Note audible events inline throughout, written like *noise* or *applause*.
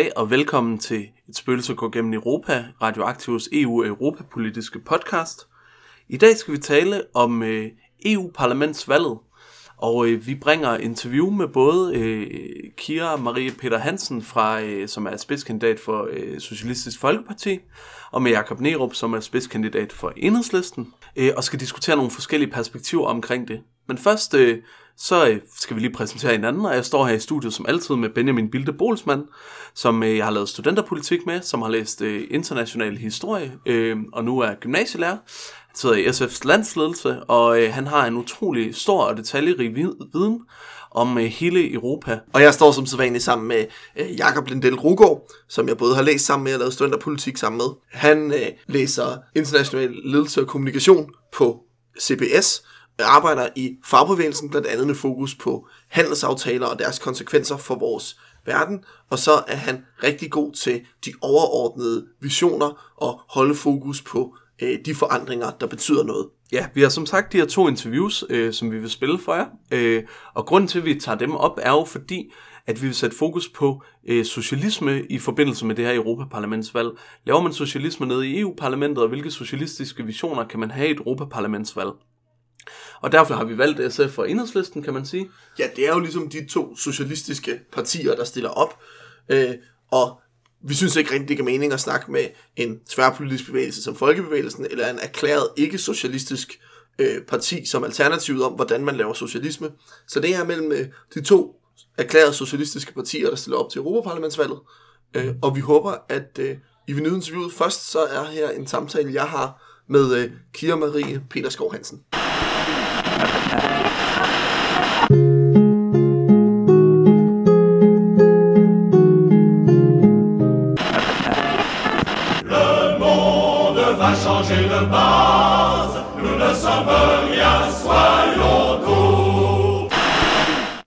Goddag og velkommen til Et spøgelse går gennem Europa, Radioaktivs EU-Europapolitiske podcast. I dag skal vi tale om øh, EU-parlamentsvalget, og øh, vi bringer interview med både øh, Kira Marie Peter Hansen, fra, øh, som er spidskandidat for øh, Socialistisk Folkeparti, og med Jakob Nerup, som er spidskandidat for Enhedslisten, øh, og skal diskutere nogle forskellige perspektiver omkring det. Men først øh, så øh, skal vi lige præsentere hinanden, og jeg står her i studiet som altid med Benjamin Bilde Bolsmann, som øh, jeg har lavet studenterpolitik med, som har læst øh, international historie, og nu er gymnasielærer. Han sidder i SF's landsledelse, og han har en utrolig stor og detaljerig viden om hele Europa. Og jeg står som sædvanligt sammen med Jakob Lindell Rugård, som jeg både har læst sammen med og lavet studenterpolitik sammen med. Han læser international ledelse og kommunikation på CBS, arbejder i fagbevægelsen, blandt andet med fokus på handelsaftaler og deres konsekvenser for vores verden, og så er han rigtig god til de overordnede visioner og holde fokus på øh, de forandringer, der betyder noget. Ja, vi har som sagt de her to interviews, øh, som vi vil spille for jer, øh, og grunden til, at vi tager dem op, er jo fordi, at vi vil sætte fokus på øh, socialisme i forbindelse med det her Europaparlamentsvalg. Laver man socialisme nede i EU-parlamentet, og hvilke socialistiske visioner kan man have i et Europaparlamentsvalg? Og derfor har vi valgt SF og Enhedslisten, kan man sige. Ja, det er jo ligesom de to socialistiske partier, der stiller op. Øh, og vi synes ikke rigtig, det giver mening at snakke med en tværpolitisk bevægelse som Folkebevægelsen, eller en erklæret ikke-socialistisk øh, parti som alternativet om, hvordan man laver socialisme. Så det er mellem øh, de to erklærede socialistiske partier, der stiller op til Europaparlamentsvalget. Øh, og vi håber, at øh, I vil nyde interviewet. Først så er her en samtale, jeg har med øh, Kira Marie Peterskov Hansen.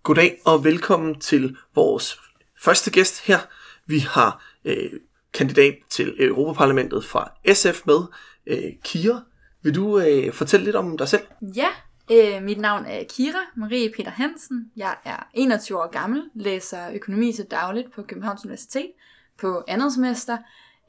Goddag og velkommen til vores første gæst her. Vi har øh, kandidat til Europaparlamentet fra SF med, øh, Kira. Vil du øh, fortælle lidt om dig selv? Ja, øh, mit navn er Kira Marie Peter Hansen. Jeg er 21 år gammel, læser økonomi til dagligt på Københavns Universitet på andet semester.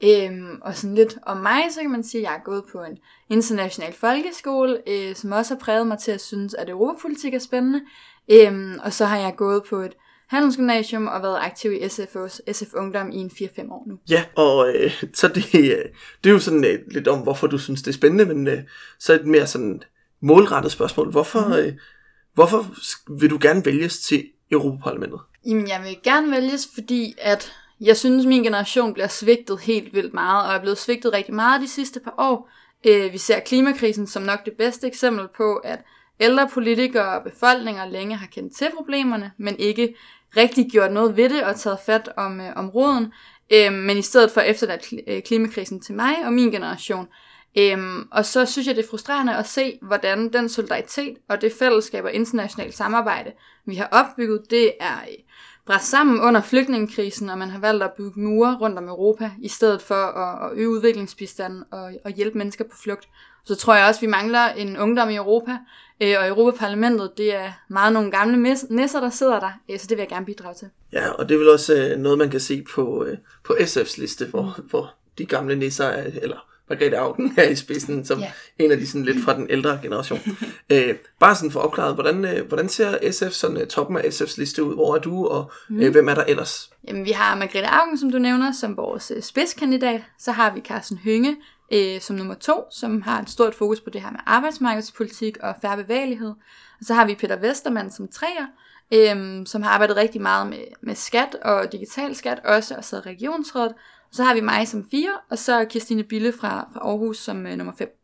Øhm, og sådan lidt om mig, så kan man sige, at jeg er gået på en international folkeskole, øh, som også har præget mig til at synes, at europapolitik er spændende. Øhm, og så har jeg gået på et handelsgymnasium og været aktiv i SFO's SF Ungdom i en 4-5 år nu. Ja, og øh, så det, øh, det er jo sådan øh, lidt om, hvorfor du synes, det er spændende, men øh, så et mere sådan målrettet spørgsmål. Hvorfor, mm. øh, hvorfor vil du gerne vælges til Europaparlamentet? Jamen, jeg vil gerne vælges, fordi at jeg synes, min generation bliver svigtet helt vildt meget, og er blevet svigtet rigtig meget de sidste par år. Øh, vi ser klimakrisen som nok det bedste eksempel på, at ældre politikere og befolkninger længe har kendt til problemerne, men ikke rigtig gjort noget ved det og taget fat om, øh, om roden. Øh, men i stedet for efterladt øh, klimakrisen til mig og min generation. Øhm, og så synes jeg, det er frustrerende at se, hvordan den solidaritet og det fællesskab og internationalt samarbejde, vi har opbygget, det er øh, bræst sammen under flygtningekrisen, og man har valgt at bygge mure rundt om Europa, i stedet for at, at øge udviklingsbistanden og, og hjælpe mennesker på flugt. Så tror jeg også, at vi mangler en ungdom i Europa, øh, og Europaparlamentet, det er meget nogle gamle nisser, der sidder der, øh, så det vil jeg gerne bidrage til. Ja, og det er vel også øh, noget, man kan se på, på SF's liste, hvor, mm. hvor de gamle nisser, er, eller Margrethe Augen er i spidsen, som ja. en af de sådan lidt fra den ældre generation. *laughs* øh, bare sådan for opklaret, hvordan, øh, hvordan ser SF sådan uh, toppen af SF's liste ud? Hvor er du, og mm. øh, hvem er der ellers? Jamen, vi har Margrethe Augen, som du nævner, som vores øh, spidskandidat. Så har vi Carsten Hynge øh, som nummer to, som har et stort fokus på det her med arbejdsmarkedspolitik og færre bevægelighed. Og så har vi Peter Vestermann som træer, øh, som har arbejdet rigtig meget med, med skat og digital skat også, og så regionsrådet. Så har vi mig som fire, og så Kirstine Bille fra, fra Aarhus som øh, nummer 5.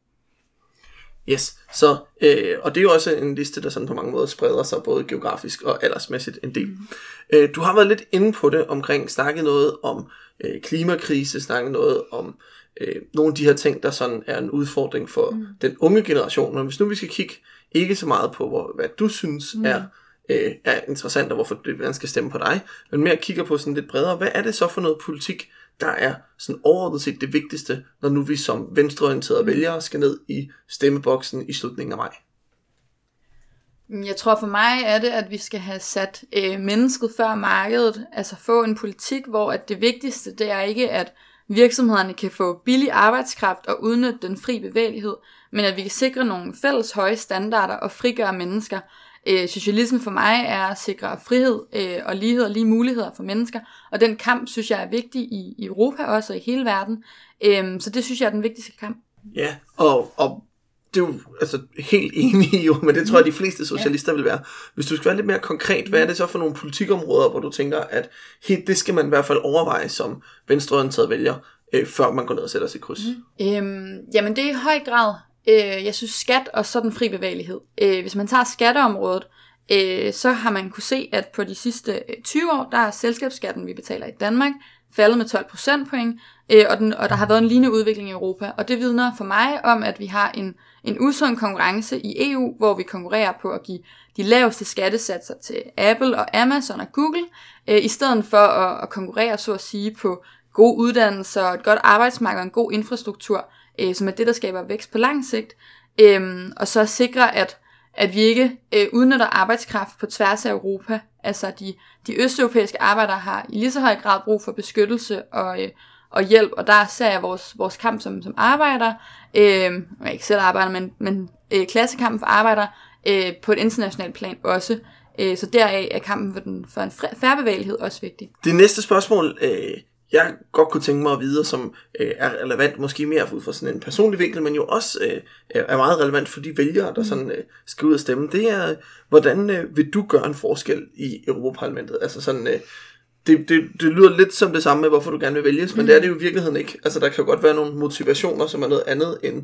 Yes, så, øh, og det er jo også en liste, der sådan på mange måder spreder sig både geografisk og aldersmæssigt en del. Mm. Øh, du har været lidt inde på det omkring, snakket noget om øh, klimakrise, snakket noget om øh, nogle af de her ting, der sådan er en udfordring for mm. den unge generation. Men hvis nu vi skal kigge ikke så meget på, hvor, hvad du synes mm. er, øh, er interessant, og hvorfor det, man skal stemme på dig, men mere kigger på sådan lidt bredere, hvad er det så for noget politik, der er sådan overordnet set det vigtigste, når nu vi som venstreorienterede vælgere skal ned i stemmeboksen i slutningen af maj? Jeg tror for mig er det, at vi skal have sat øh, mennesket før markedet, altså få en politik, hvor at det vigtigste det er ikke, at virksomhederne kan få billig arbejdskraft og udnytte den fri bevægelighed, men at vi kan sikre nogle fælles høje standarder og frigøre mennesker. Øh, socialisme for mig er at sikre frihed øh, og lighed og lige muligheder for mennesker, og den kamp synes jeg er vigtig i, i Europa også og i hele verden. Øh, så det synes jeg er den vigtigste kamp. Ja, og, og det er jo altså, helt enig i, jo, men det tror jeg, de fleste socialister ja. vil være. Hvis du skal være lidt mere konkret, hvad er det så for nogle politikområder, hvor du tænker, at helt, det skal man i hvert fald overveje som venstreorienteret vælger, øh, før man går ned og sætter sig kryds? Mm. Øhm, jamen det er i høj grad, øh, jeg synes skat og så den fri bevægelighed. Øh, hvis man tager skatteområdet, øh, så har man kunne se, at på de sidste 20 øh, år, der er selskabsskatten, vi betaler i Danmark, faldet med 12 procentpoint, øh, og, den, og der har været en lignende udvikling i Europa. Og det vidner for mig om, at vi har en, en usund konkurrence i EU, hvor vi konkurrerer på at give de laveste skattesatser til Apple og Amazon og Google, øh, i stedet for at, at konkurrere, så at sige, på gode uddannelser, et godt arbejdsmarked og en god infrastruktur, øh, som er det, der skaber vækst på lang sigt. Øh, og så sikre, at, at vi ikke øh, udnytter arbejdskraft på tværs af Europa. Altså de, de østeuropæiske arbejdere har i lige så høj grad brug for beskyttelse og, øh, og hjælp, og der ser jeg vores, vores kamp som, som arbejder, øh, ikke selv arbejder, men, men øh, klassekampen for arbejder øh, på et internationalt plan også. Øh, så deraf er kampen for, den, for en færre bevægelighed også vigtig. Det næste spørgsmål, øh, jeg godt kunne tænke mig at vide, som øh, er relevant, måske mere ud fra sådan en personlig vinkel, men jo også øh, er meget relevant for de vælgere, der mm. sådan, øh, skal ud og stemme, det er, hvordan øh, vil du gøre en forskel i Europaparlamentet? Altså sådan, øh, det, det, det lyder lidt som det samme med, hvorfor du gerne vil vælges, men mm. det er det jo i virkeligheden ikke. Altså der kan jo godt være nogle motivationer, som er noget andet end,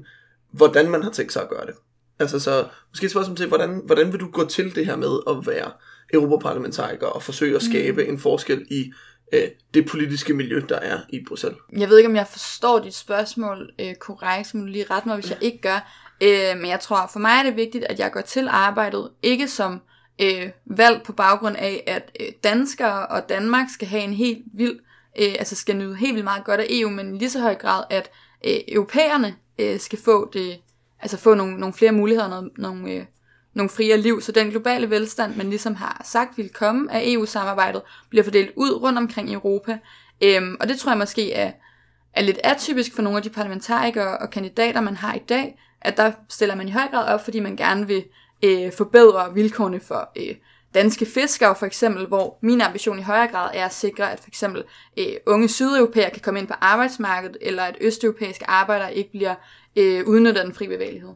hvordan man har tænkt sig at gøre det. Altså så, måske et spørgsmål til, hvordan, hvordan vil du gå til det her med at være europaparlamentariker og forsøge at skabe mm. en forskel i øh, det politiske miljø, der er i Bruxelles. Jeg ved ikke, om jeg forstår dit spørgsmål øh, korrekt, så må du lige rette mig, hvis jeg ikke gør. Øh, men jeg tror, for mig er det vigtigt, at jeg går til arbejdet, ikke som øh, valg på baggrund af, at øh, danskere og Danmark skal have en helt vild, øh, altså skal nyde helt vildt meget godt af EU, men i lige så høj grad, at øh, europæerne øh, skal få det, altså få nogle, nogle flere muligheder, nogle, nogle øh, nogle friere liv, så den globale velstand, man ligesom har sagt vil komme af EU-samarbejdet, bliver fordelt ud rundt omkring i Europa. Øhm, og det tror jeg måske er, er lidt atypisk for nogle af de parlamentarikere og kandidater, man har i dag, at der stiller man i høj grad op, fordi man gerne vil øh, forbedre vilkårene for øh, danske fiskere for eksempel, hvor min ambition i højere grad er at sikre, at for eksempel øh, unge sydeuropæere kan komme ind på arbejdsmarkedet, eller at østeuropæiske arbejdere ikke bliver øh, udnyttet af den fri bevægelighed.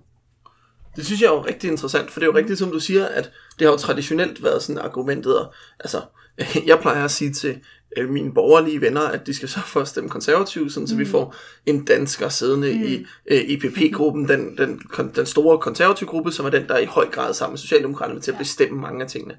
Det synes jeg er jo rigtig interessant, for det er jo rigtigt, som du siger, at det har jo traditionelt været sådan argumentet, og, altså, *laughs* jeg plejer at sige til øh, mine borgerlige venner, at de skal så for at stemme konservativ, sådan, så mm. vi får en dansker siddende mm. i øh, IPP-gruppen, den, den, den store konservative gruppe, som er den, der er i høj grad sammen med Socialdemokraterne til at bestemme mange af tingene.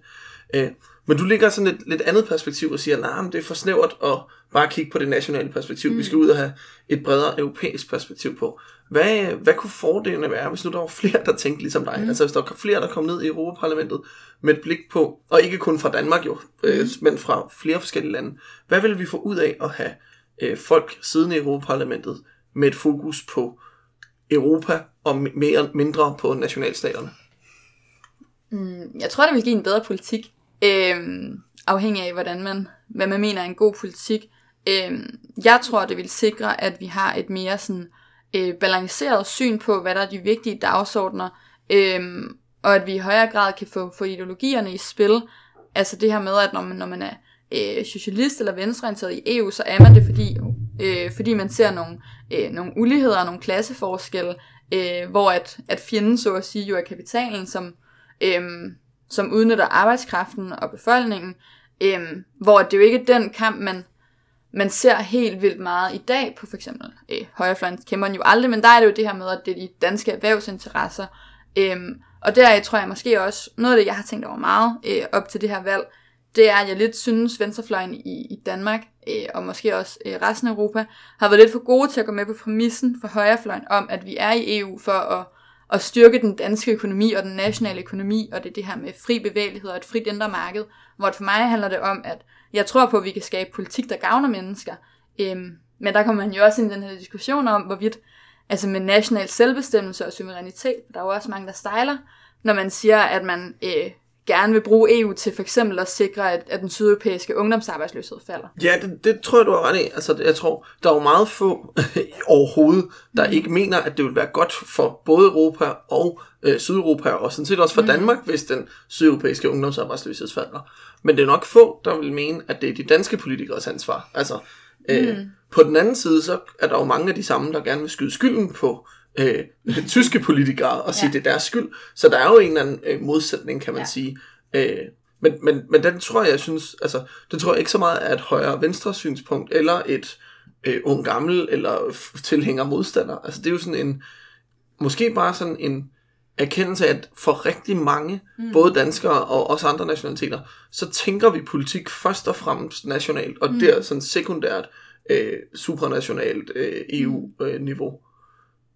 Øh, men du ligger sådan et lidt andet perspektiv og siger, nej, nah, det er for snævert at bare kigge på det nationale perspektiv. Mm. Vi skal ud og have et bredere europæisk perspektiv på. Hvad, hvad kunne fordelene være, hvis nu der var flere, der tænkte ligesom dig? Mm. Altså hvis der var flere, der kom ned i Europaparlamentet med et blik på, og ikke kun fra Danmark jo, øh, mm. men fra flere forskellige lande. Hvad ville vi få ud af at have øh, folk siden i Europaparlamentet med et fokus på Europa og mere mindre på nationalstaterne? Mm, jeg tror, det vil give en bedre politik. Øhm, afhængig af, hvordan man, hvad man mener er en god politik. Øhm, jeg tror, det vil sikre, at vi har et mere sådan, øh, balanceret syn på, hvad der er de vigtige dagsordner, øh, og at vi i højere grad kan få, få ideologierne i spil. Altså det her med, at når man, når man er øh, socialist eller venstreorienteret i EU, så er man det, fordi, øh, fordi man ser nogle, øh, nogle uligheder og nogle klasseforskelle, øh, hvor at, at fjenden så at sige jo er kapitalen, som, øh, som udnytter arbejdskraften og befolkningen, øh, hvor det jo ikke er den kamp, man, man ser helt vildt meget i dag på for eksempel øh, højrefløjen kæmper jo aldrig, men der er det jo det her med, at det er de danske erhvervsinteresser. Øhm, og der tror jeg måske også, noget af det, jeg har tænkt over meget øh, op til det her valg, det er, at jeg lidt synes, venstrefløjen i, i Danmark, øh, og måske også øh, resten af Europa, har været lidt for gode til at gå med på præmissen for højrefløjen om, at vi er i EU for at at styrke den danske økonomi og den nationale økonomi, og det er det her med fri bevægelighed og et frit indre marked, hvor for mig handler det om, at jeg tror på, at vi kan skabe politik, der gavner mennesker. Øhm, men der kommer man jo også ind i den her diskussion om, hvorvidt, altså med national selvbestemmelse og suverænitet, der er jo også mange, der stejler når man siger, at man øh, gerne vil bruge EU til for eksempel at sikre, at, at den sydeuropæiske ungdomsarbejdsløshed falder. Ja, det, det tror jeg, du har ret i. Altså, jeg tror, der er jo meget få *laughs* overhovedet, der ikke mener, at det vil være godt for både Europa og øh, Sydeuropa, og sådan set også for mm. Danmark, hvis den sydeuropæiske ungdomsarbejdsløshed falder. Men det er nok få, der vil mene, at det er de danske politikers ansvar. Altså, øh, mm. på den anden side, så er der jo mange af de samme, der gerne vil skyde skylden på øh, *laughs* tyske politikere og sige, ja. det er deres skyld. Så der er jo en eller anden øh, modsætning, kan man ja. sige. Øh, men, men, men den tror jeg, jeg synes, altså, det tror jeg ikke så meget er et højre-venstre synspunkt, eller et øh, ung gammel, eller tilhænger modstander. Altså det er jo sådan en, måske bare sådan en erkendelse af, at for rigtig mange, mm. både danskere og også andre nationaliteter, så tænker vi politik først og fremmest nationalt, og mm. der sådan sekundært øh, supranationalt øh, EU-niveau. Øh,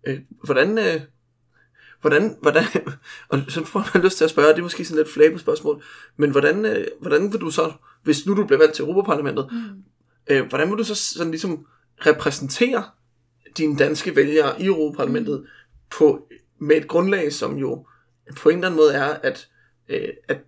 øh, hvordan, øh, hvordan, hvordan, *laughs* og så får man lyst til at spørge, det er måske sådan lidt flabet spørgsmål, men hvordan, øh, hvordan vil du så, hvis nu du bliver valgt til Europaparlamentet, mm. øh, hvordan vil du så sådan ligesom repræsentere dine danske vælgere i Europaparlamentet mm. på, med et grundlag, som jo på en eller anden måde er, at, øh, at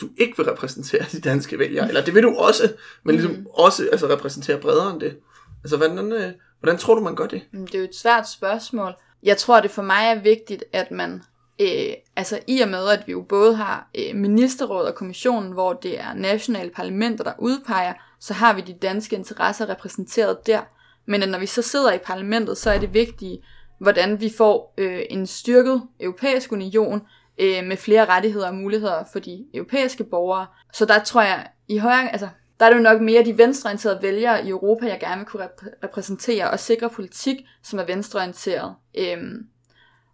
du ikke vil repræsentere de danske vælgere, eller det vil du også, men ligesom mm. også altså, repræsentere bredere end det. Altså, hvordan, øh, hvordan tror du, man gør det? Det er jo et svært spørgsmål. Jeg tror, det for mig er vigtigt, at man, øh, altså i og med, at vi jo både har øh, ministerråd og kommissionen, hvor det er nationale parlamenter, der udpeger, så har vi de danske interesser repræsenteret der. Men at når vi så sidder i parlamentet, så er det vigtigt, hvordan vi får øh, en styrket europæisk union øh, med flere rettigheder og muligheder for de europæiske borgere. Så der tror jeg i højere, altså der er det jo nok mere de venstreorienterede vælgere i Europa, jeg gerne vil kunne rep- repræsentere og sikre politik, som er venstreorienteret. Øhm,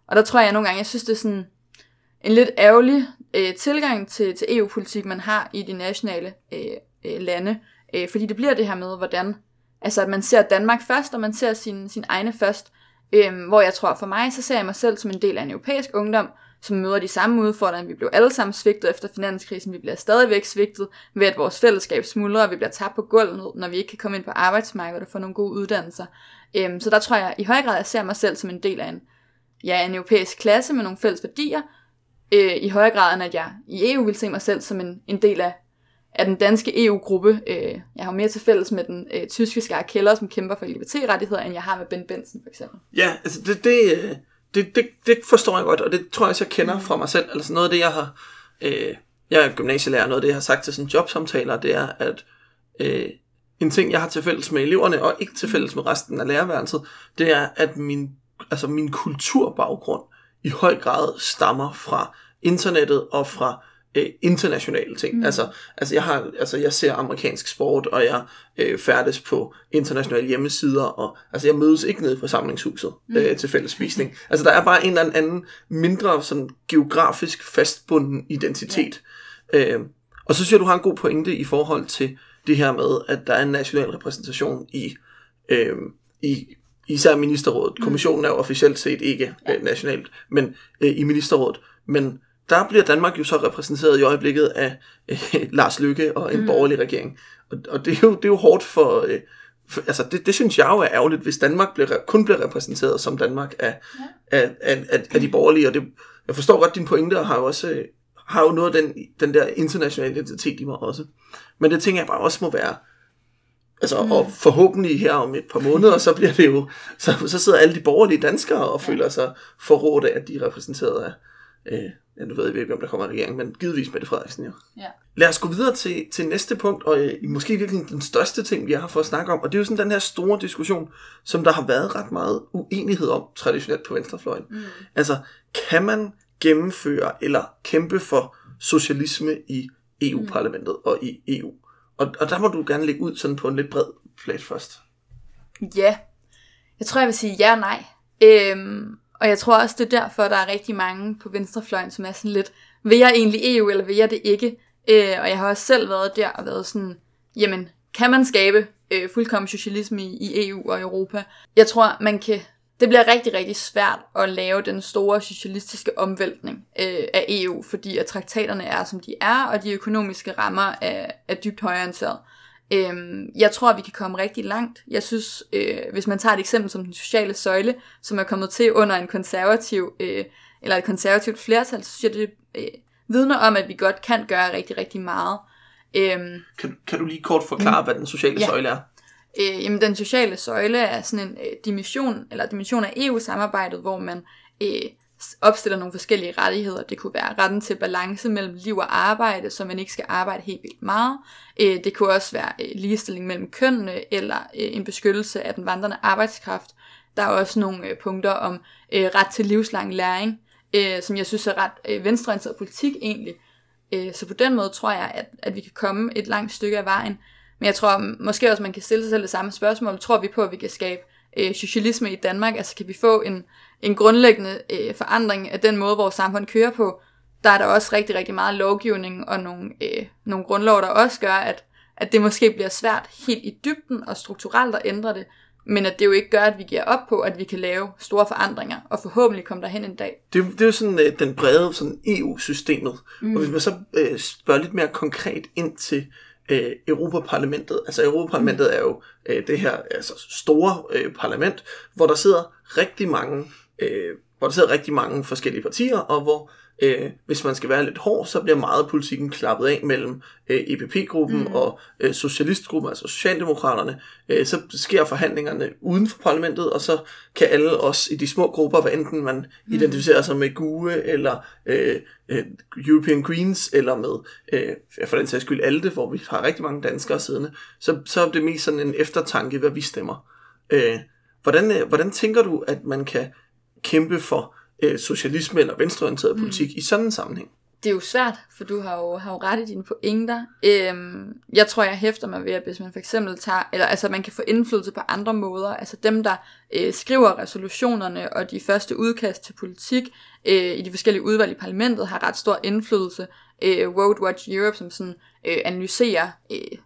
og der tror jeg nogle gange, jeg synes, det er sådan en lidt ærgerlig øh, tilgang til, til EU-politik, man har i de nationale øh, øh, lande. Øh, fordi det bliver det her med, hvordan altså, at man ser Danmark først, og man ser sin, sin egne først. Øh, hvor jeg tror, for mig, så ser jeg mig selv som en del af en europæisk ungdom, som møder de samme udfordringer. Vi blev alle sammen svigtet efter finanskrisen. Vi bliver stadigvæk svigtet ved, at vores fællesskab smuldrer, og vi bliver tabt på gulvet, når vi ikke kan komme ind på arbejdsmarkedet og få nogle gode uddannelser. Øhm, så der tror jeg i høj grad, at jeg ser mig selv som en del af en, ja, en europæisk klasse med nogle fælles værdier, øh, i højere grad end at jeg i EU vil se mig selv som en, en del af, af den danske EU-gruppe. Øh, jeg har mere til fælles med den øh, tyske Skar Keller, som kæmper for LGBT-rettigheder, end jeg har med Ben Benson for eksempel. Ja, altså det, det, øh, det, det, det forstår jeg godt, og det tror jeg også, jeg kender fra mig selv. Altså noget af det, jeg har... Øh, jeg er gymnasielærer, noget af det, jeg har sagt til sådan jobsamtaler, det er, at øh, en ting, jeg har til fælles med eleverne, og ikke til fælles med resten af lærerværelset, det er, at min, altså min kulturbaggrund i høj grad stammer fra internettet og fra øh, internationale ting. Mm. Altså, altså, jeg har, altså jeg ser amerikansk sport, og jeg øh, færdes på internationale hjemmesider, og altså jeg mødes ikke nede på samlingshuset mm. øh, til fælles spisning. altså der er bare en eller anden mindre sådan geografisk fastbunden identitet. Ja. Øh, og så synes jeg, du har en god pointe i forhold til det her med, at der er en national repræsentation i, øh, i især ministerrådet. Mm. Kommissionen er jo officielt set ikke øh, nationalt, men øh, i ministerrådet. Men der bliver Danmark jo så repræsenteret i øjeblikket af øh, *laughs* Lars Lykke og en mm. borgerlig regering. Og, og det, er jo, det er jo hårdt for... Øh, for altså det, det synes jeg jo er ærgerligt, hvis Danmark bliver, kun bliver repræsenteret som Danmark af, ja. af, af, af, af de borgerlige. Og det, jeg forstår godt din pointe, og har jo også øh, har jo noget af den, den der internationale identitet i mig også. Men det tænker jeg bare også må være... Altså, mm. og forhåbentlig her om et par måneder, så bliver det jo... Så, så sidder alle de borgerlige danskere og føler sig forrådt af, at de er repræsenteret af, øh, ja, nu ved jeg ikke, om der kommer en regering, men givetvis Mette Frederiksen jo. Ja. Lad os gå videre til, til næste punkt, og øh, måske virkelig den største ting, vi har for at snakke om, og det er jo sådan den her store diskussion, som der har været ret meget uenighed om traditionelt på venstrefløjen. Mm. Altså, kan man gennemføre eller kæmpe for socialisme i EU-parlamentet mm. og i EU? Og, og der må du gerne lægge ud sådan på en lidt bred flat først. Ja, jeg tror, jeg vil sige ja og nej. Øhm, og jeg tror også, det er derfor, der er rigtig mange på venstrefløjen, som er sådan lidt, vil jeg egentlig EU, eller vil jeg det ikke? Øh, og jeg har også selv været der og været sådan, jamen, kan man skabe øh, fuldkommen socialisme i, i EU og Europa? Jeg tror, man kan det bliver rigtig, rigtig svært at lave den store socialistiske omvæltning øh, af EU, fordi at traktaterne er, som de er, og de økonomiske rammer er, er dybt højorienteret. Øhm, jeg tror, at vi kan komme rigtig langt. Jeg synes, øh, hvis man tager et eksempel som den sociale søjle, som er kommet til under en konservativ, øh, eller et konservativt flertal, så synes jeg, det øh, vidner om, at vi godt kan gøre rigtig, rigtig meget. Øhm, Kan, kan du lige kort forklare, hvad den sociale Ja. søjle er? øh, jamen, den sociale søjle er sådan en øh, dimension, eller dimension af EU-samarbejdet, hvor man øh, opstiller nogle forskellige rettigheder. Det kunne være retten til balance mellem liv og arbejde, så man ikke skal arbejde helt vildt meget. Øh, det kunne også være øh, ligestilling mellem kønnene, eller øh, en beskyttelse af den vandrende arbejdskraft. Der er også nogle punkter om ret til livslang læring, som jeg synes er ret venstreorienteret politik egentlig. Så på den måde tror jeg, at, at vi kan komme et langt stykke af vejen. Men jeg tror måske også, man kan stille sig selv det samme spørgsmål. Tror vi på, at vi kan skabe øh, socialisme i Danmark? Altså kan vi få en, en grundlæggende øh, forandring af den måde, vores samfund kører på? Der er der også rigtig, rigtig meget lovgivning og nogle, øh, nogle grundlov, der også gør, at, at det måske bliver svært helt i dybden og strukturelt at ændre det. Men at det jo ikke gør, at vi giver op på, at vi kan lave store forandringer, og forhåbentlig komme derhen en dag. Det, er det er jo sådan øh, den brede sådan EU-systemet. Mm. Og hvis man så øh, spørger lidt mere konkret ind til øh, Europaparlamentet. Altså Europaparlamentet er jo øh, det her altså, store øh, parlament, hvor der sidder rigtig mange øh, hvor der sidder rigtig mange forskellige partier, og hvor øh, hvis man skal være lidt hård, så bliver meget af politikken klappet af mellem øh, EPP-gruppen mm. og øh, Socialistgruppen, altså Socialdemokraterne. Øh, så sker forhandlingerne uden for parlamentet, og så kan alle os i de små grupper, hvad enten man mm. identificerer sig med GUE, eller øh, øh, European Greens, eller med øh, for den sags skyld ALDE, hvor vi har rigtig mange danskere siddende, så, så er det mest sådan en eftertanke, hvad vi stemmer. Øh, hvordan, øh, hvordan tænker du, at man kan kæmpe for øh, socialisme eller venstreorienteret politik i sådan en sammenhæng? det er jo svært, for du har jo, har jo ret i dine pointer. Øhm, jeg tror, jeg hæfter mig ved, at hvis man for eksempel tager, eller altså man kan få indflydelse på andre måder, altså dem, der øh, skriver resolutionerne og de første udkast til politik øh, i de forskellige udvalg i parlamentet, har ret stor indflydelse. Øh, Road Watch Europe, som sådan øh, analyserer øh,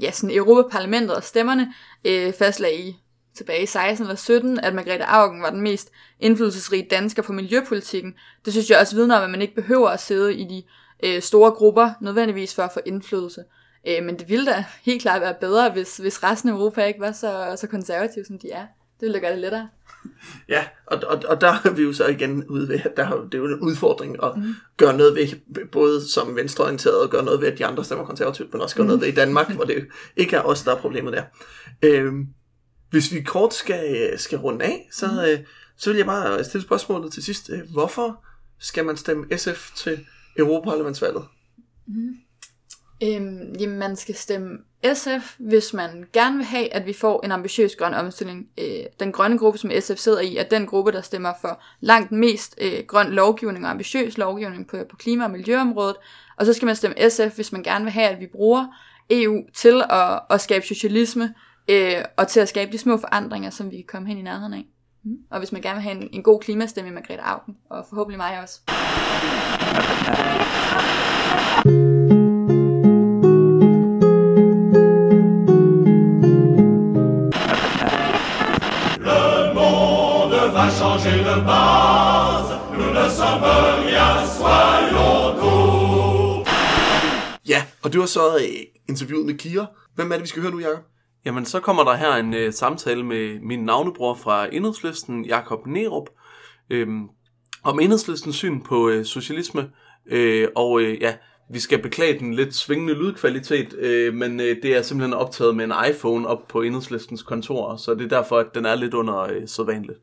ja, sådan Europaparlamentet og stemmerne, øh, fastlagde i tilbage i 16 eller 17, at Margrethe Augen var den mest indflydelsesrige dansker på miljøpolitikken. Det synes jeg også vidner om, at man ikke behøver at sidde i de øh, store grupper, nødvendigvis for at få indflydelse. Øh, men det ville da helt klart være bedre, hvis, hvis resten af Europa ikke var så, så konservative, som de er. Det ville da gøre det lettere. Ja, og, og, og der er vi jo så igen ude ved, at der, det er jo en udfordring at mm. gøre noget ved, både som venstreorienteret og gøre noget ved, at de andre stemmer konservativt, men også gøre noget ved i Danmark, hvor det ikke er os, der er problemet der. Øhm, hvis vi kort skal, skal runde af, så, mm. øh, så vil jeg bare stille spørgsmålet til sidst. Øh, Hvorfor skal man stemme SF til Europaparlamentsvalget? Øhm, jamen, man skal stemme SF, hvis man gerne vil have, at vi får en ambitiøs grøn omstilling. Øh, den grønne gruppe, som SF sidder i, er den gruppe, der stemmer for langt mest øh, grøn lovgivning og ambitiøs lovgivning på, på klima- og miljøområdet. Og så skal man stemme SF, hvis man gerne vil have, at vi bruger EU til at, at skabe socialisme øh, og til at skabe de små forandringer, som vi kan komme hen i nærheden af. Mm. Og hvis man gerne vil have en, en god klimastemme i Margrethe Augen, og forhåbentlig mig også. Le monde va changer de base, nous ne sommes rien, soyons tous. Ja, og det var så øh, interviewet med Kira. Hvem er det, vi skal høre nu, Jacob? Jamen, så kommer der her en øh, samtale med min navnebror fra Enhedslisten, Jakob Nerup, øh, om Enhedslistens syn på øh, socialisme. Øh, og øh, ja, vi skal beklage den lidt svingende lydkvalitet, øh, men øh, det er simpelthen optaget med en iPhone op på Enhedslistens kontor, så det er derfor, at den er lidt under øh, sædvanligt.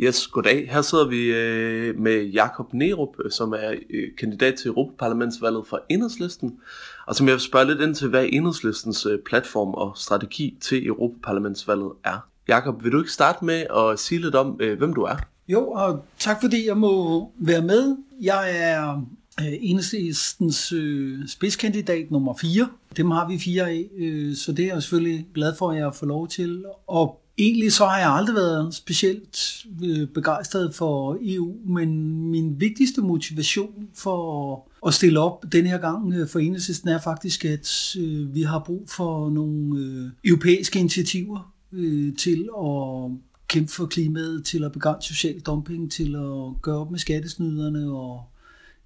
Yes, goddag. Her sidder vi øh, med Jakob Nerup, øh, som er øh, kandidat til Europaparlamentsvalget for Enhedslisten. Og som jeg vil spørge lidt ind til, hvad Enhedslistens øh, platform og strategi til Europaparlamentsvalget er. Jakob, vil du ikke starte med at sige lidt om, øh, hvem du er? Jo, og tak fordi jeg må være med. Jeg er øh, enhedslistens øh, spidskandidat nummer 4. Dem har vi fire af, øh, så det er jeg selvfølgelig glad for, at jeg får lov til. at egentlig så har jeg aldrig været specielt øh, begejstret for EU, men min vigtigste motivation for at stille op den her gang øh, for enhedslisten er faktisk, at øh, vi har brug for nogle europæiske initiativer til at kæmpe for klimaet, til at begrænse social dumping, til at gøre op med skattesnyderne og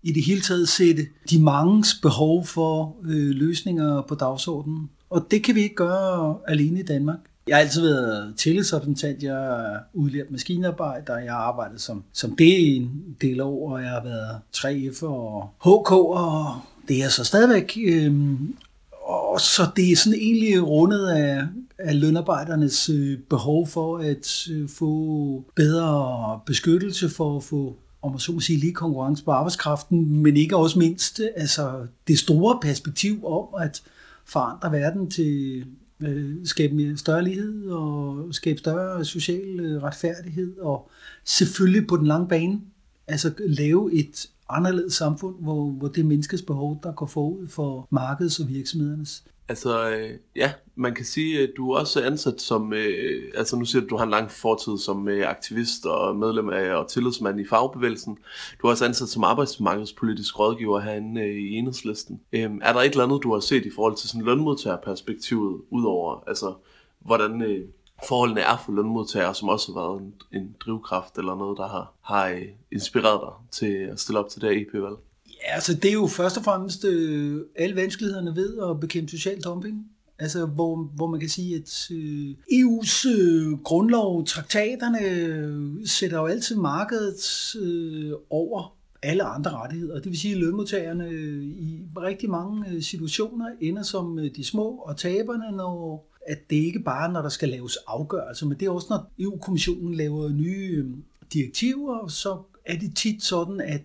i det hele taget sætte de manges behov for øh, løsninger på dagsordenen. Og det kan vi ikke gøre alene i Danmark. Jeg har altid været tillidsrepræsentant, jeg er udlært maskinarbejder, jeg har arbejdet som, som det en del år, og jeg har været 3F og HK, og det er jeg så stadigvæk. Øhm, og så det er sådan egentlig rundet af, af lønarbejdernes øh, behov for at øh, få bedre beskyttelse, for at få om man så må sige, lige konkurrence på arbejdskraften, men ikke også mindst altså det store perspektiv om at forandre verden til øh, skabe større lighed og skabe større social øh, retfærdighed og selvfølgelig på den lange bane altså lave et anderledes samfund, hvor, hvor det er menneskets behov, der går forud for markedets og virksomhedernes. Altså, øh, ja, man kan sige, at du er også ansat som, øh, altså nu siger du, at du har en lang fortid som øh, aktivist og medlem af og tillidsmand i fagbevægelsen. Du er også ansat som arbejdsmarkedspolitisk rådgiver herinde øh, i enhedslisten. Øh, er der et eller andet, du har set i forhold til sådan lønmodtagerperspektivet, udover altså, hvordan øh, forholdene er for lønmodtagere, som også har været en, en drivkraft eller noget, der har, har øh, inspireret dig til at stille op til det her EP-valg? Ja, altså det er jo først og fremmest øh, alle vanskelighederne ved at bekæmpe social dumping. Altså, hvor, hvor man kan sige, at øh, EU's øh, grundlov, traktaterne, øh, sætter jo altid markedet øh, over alle andre rettigheder. Det vil sige, at lønmodtagerne øh, i rigtig mange øh, situationer ender som øh, de små og taberne, når at det ikke bare når der skal laves afgørelser, men det er også, når EU-kommissionen laver nye øh, direktiver, så er det tit sådan, at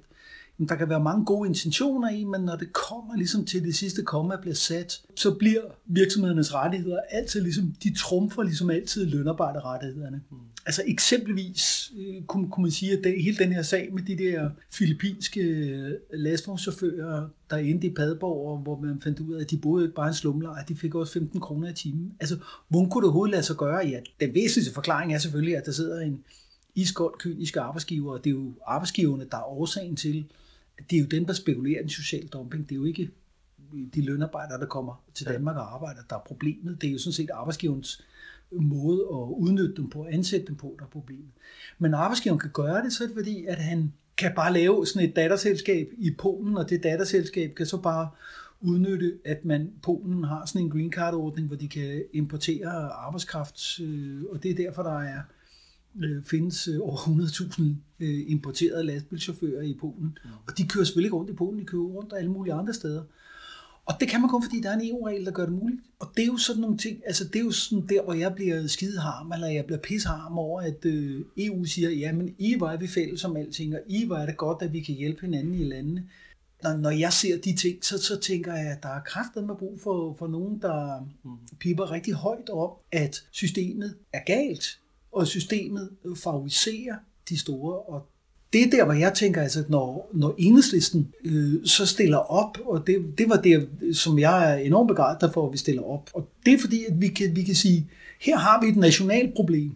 der kan være mange gode intentioner i, men når det kommer ligesom til det sidste komma bliver sat, så bliver virksomhedernes rettigheder altid ligesom, de trumfer ligesom altid lønarbejderrettighederne. Mm. Altså eksempelvis øh, kunne, kunne man sige, at det, hele den her sag med de der filippinske øh, lastvognschauffører, der endte i Padborg, hvor man fandt ud af, at de boede ikke bare en slumlejr, de fik også 15 kroner i timen. Altså, hvordan kunne det overhovedet lade sig gøre? Ja, den væsentligste forklaring er selvfølgelig, at der sidder en iskold, kynisk arbejdsgiver, og det er jo arbejdsgiverne, der er årsagen til, det er jo dem, der spekulerer i en social dumping. Det er jo ikke de lønarbejdere, der kommer til Danmark og arbejder, der er problemet. Det er jo sådan set arbejdsgiverens måde at udnytte dem på, at ansætte dem på, der er problemet. Men arbejdsgiveren kan gøre det, så er det fordi, at han kan bare lave sådan et datterselskab i Polen, og det datterselskab kan så bare udnytte, at man Polen har sådan en green card ordning, hvor de kan importere arbejdskraft, øh, og det er derfor, der er øh, findes øh, over 100.000 øh, importerede lastbilchauffører i Polen. Og de kører selvfølgelig ikke rundt i Polen, de kører rundt alle mulige andre steder. Og det kan man kun, fordi der er en EU-regel, der gør det muligt. Og det er jo sådan nogle ting, altså det er jo sådan der, hvor jeg bliver skideharm, eller jeg bliver pisharm over, at øh, EU siger, ja, men I var vi fælles om alting, og I var det godt, at vi kan hjælpe hinanden i landene. Når, når jeg ser de ting, så, så tænker jeg, at der er kræfter med brug for, for nogen, der mm. piper rigtig højt om, at systemet er galt og systemet favoriserer de store. Og det er der, hvor jeg tænker, altså, når, når enhedslisten øh, så stiller op, og det, det var det, som jeg er enormt begejstret for, at vi stiller op. Og det er fordi, at vi kan, vi kan sige, her har vi et nationalt problem,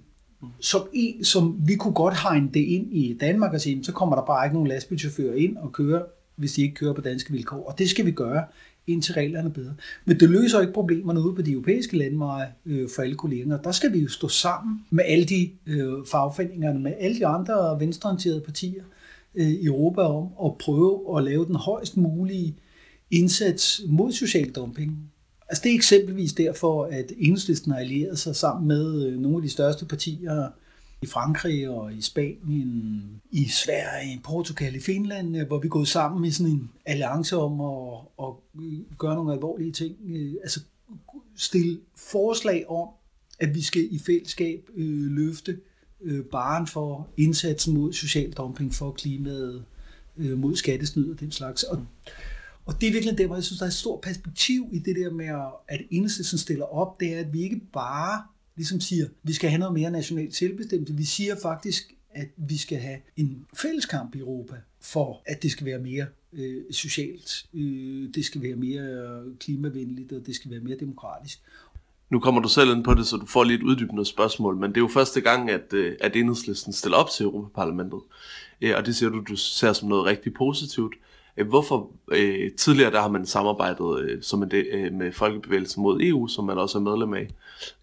som, en, som vi kunne godt hegne det ind i Danmark og sige, så kommer der bare ikke nogen lastbilchauffører ind og kører, hvis de ikke kører på danske vilkår. Og det skal vi gøre indtil reglerne er bedre. Men det løser ikke problemerne ude på de europæiske landeveje øh, for alle kollegerne. Der skal vi jo stå sammen med alle de øh, fagforeningerne, med alle de andre venstreorienterede partier øh, i Europa om at prøve at lave den højst mulige indsats mod social dumping. Altså det er eksempelvis derfor, at Enhedslisten har allieret sig sammen med øh, nogle af de største partier i Frankrig og i Spanien, i Sverige, i Portugal, i Finland, øh, hvor vi er gået sammen i sådan en alliance om at, at gøre nogle alvorlige ting. Øh, altså stille forslag om, at vi skal i fællesskab øh, løfte øh, baren for indsatsen mod social dumping, for klimaet, øh, mod skattesnyd og den slags. Og, og det er virkelig det, hvor jeg synes, der er et stort perspektiv i det der med, at enhedslisten stiller op, det er, at vi ikke bare ligesom siger, at vi skal have noget mere nationalt selvbestemmelse. Vi siger faktisk, at vi skal have en fælleskamp i Europa for, at det skal være mere øh, socialt, øh, det skal være mere øh, klimavenligt, og det skal være mere demokratisk. Nu kommer du selv ind på det, så du får lige et uddybende spørgsmål, men det er jo første gang, at, øh, at enhedslisten stiller op til Europaparlamentet. Øh, og det ser du, du ser som noget rigtig positivt. Hvorfor øh, tidligere der har man samarbejdet øh, som en del, øh, med Folkebevægelsen mod EU, som man også er medlem af.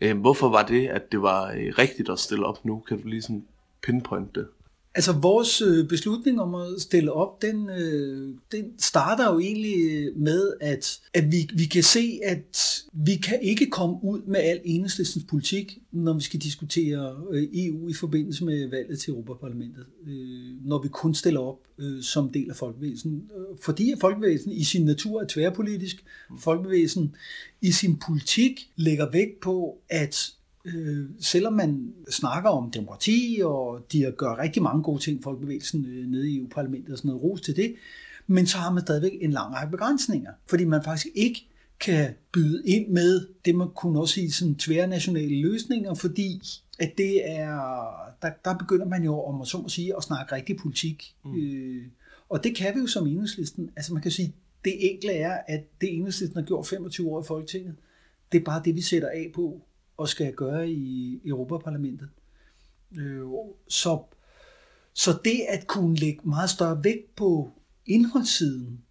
Øh, hvorfor var det, at det var øh, rigtigt at stille op nu? Kan du lige sådan pinpoint det? Altså vores øh, beslutning om at stille op, den, øh, den starter jo egentlig øh, med, at, at vi, vi kan se, at vi kan ikke komme ud med al enhedslistens politik, når vi skal diskutere EU i forbindelse med valget til Europaparlamentet, når vi kun stiller op som del af folkebevægelsen. Fordi folkevæsen folkebevægelsen i sin natur er tværpolitisk, folkebevægelsen i sin politik lægger vægt på, at øh, selvom man snakker om demokrati, og de gør rigtig mange gode ting, folkebevægelsen øh, nede i EU-parlamentet og sådan noget, ros til det, men så har man stadigvæk en lang række begrænsninger, fordi man faktisk ikke kan byde ind med det, man kunne også sige sådan tværnationale løsninger, fordi at det er, der, der begynder man jo, om man så må sige, at snakke rigtig politik. Mm. Øh, og det kan vi jo som enhedslisten. Altså man kan sige, det enkle er, at det enhedslisten har gjort 25 år i Folketinget, det er bare det, vi sætter af på og skal gøre i Europaparlamentet. Øh, så, så det at kunne lægge meget større vægt på indholdssiden,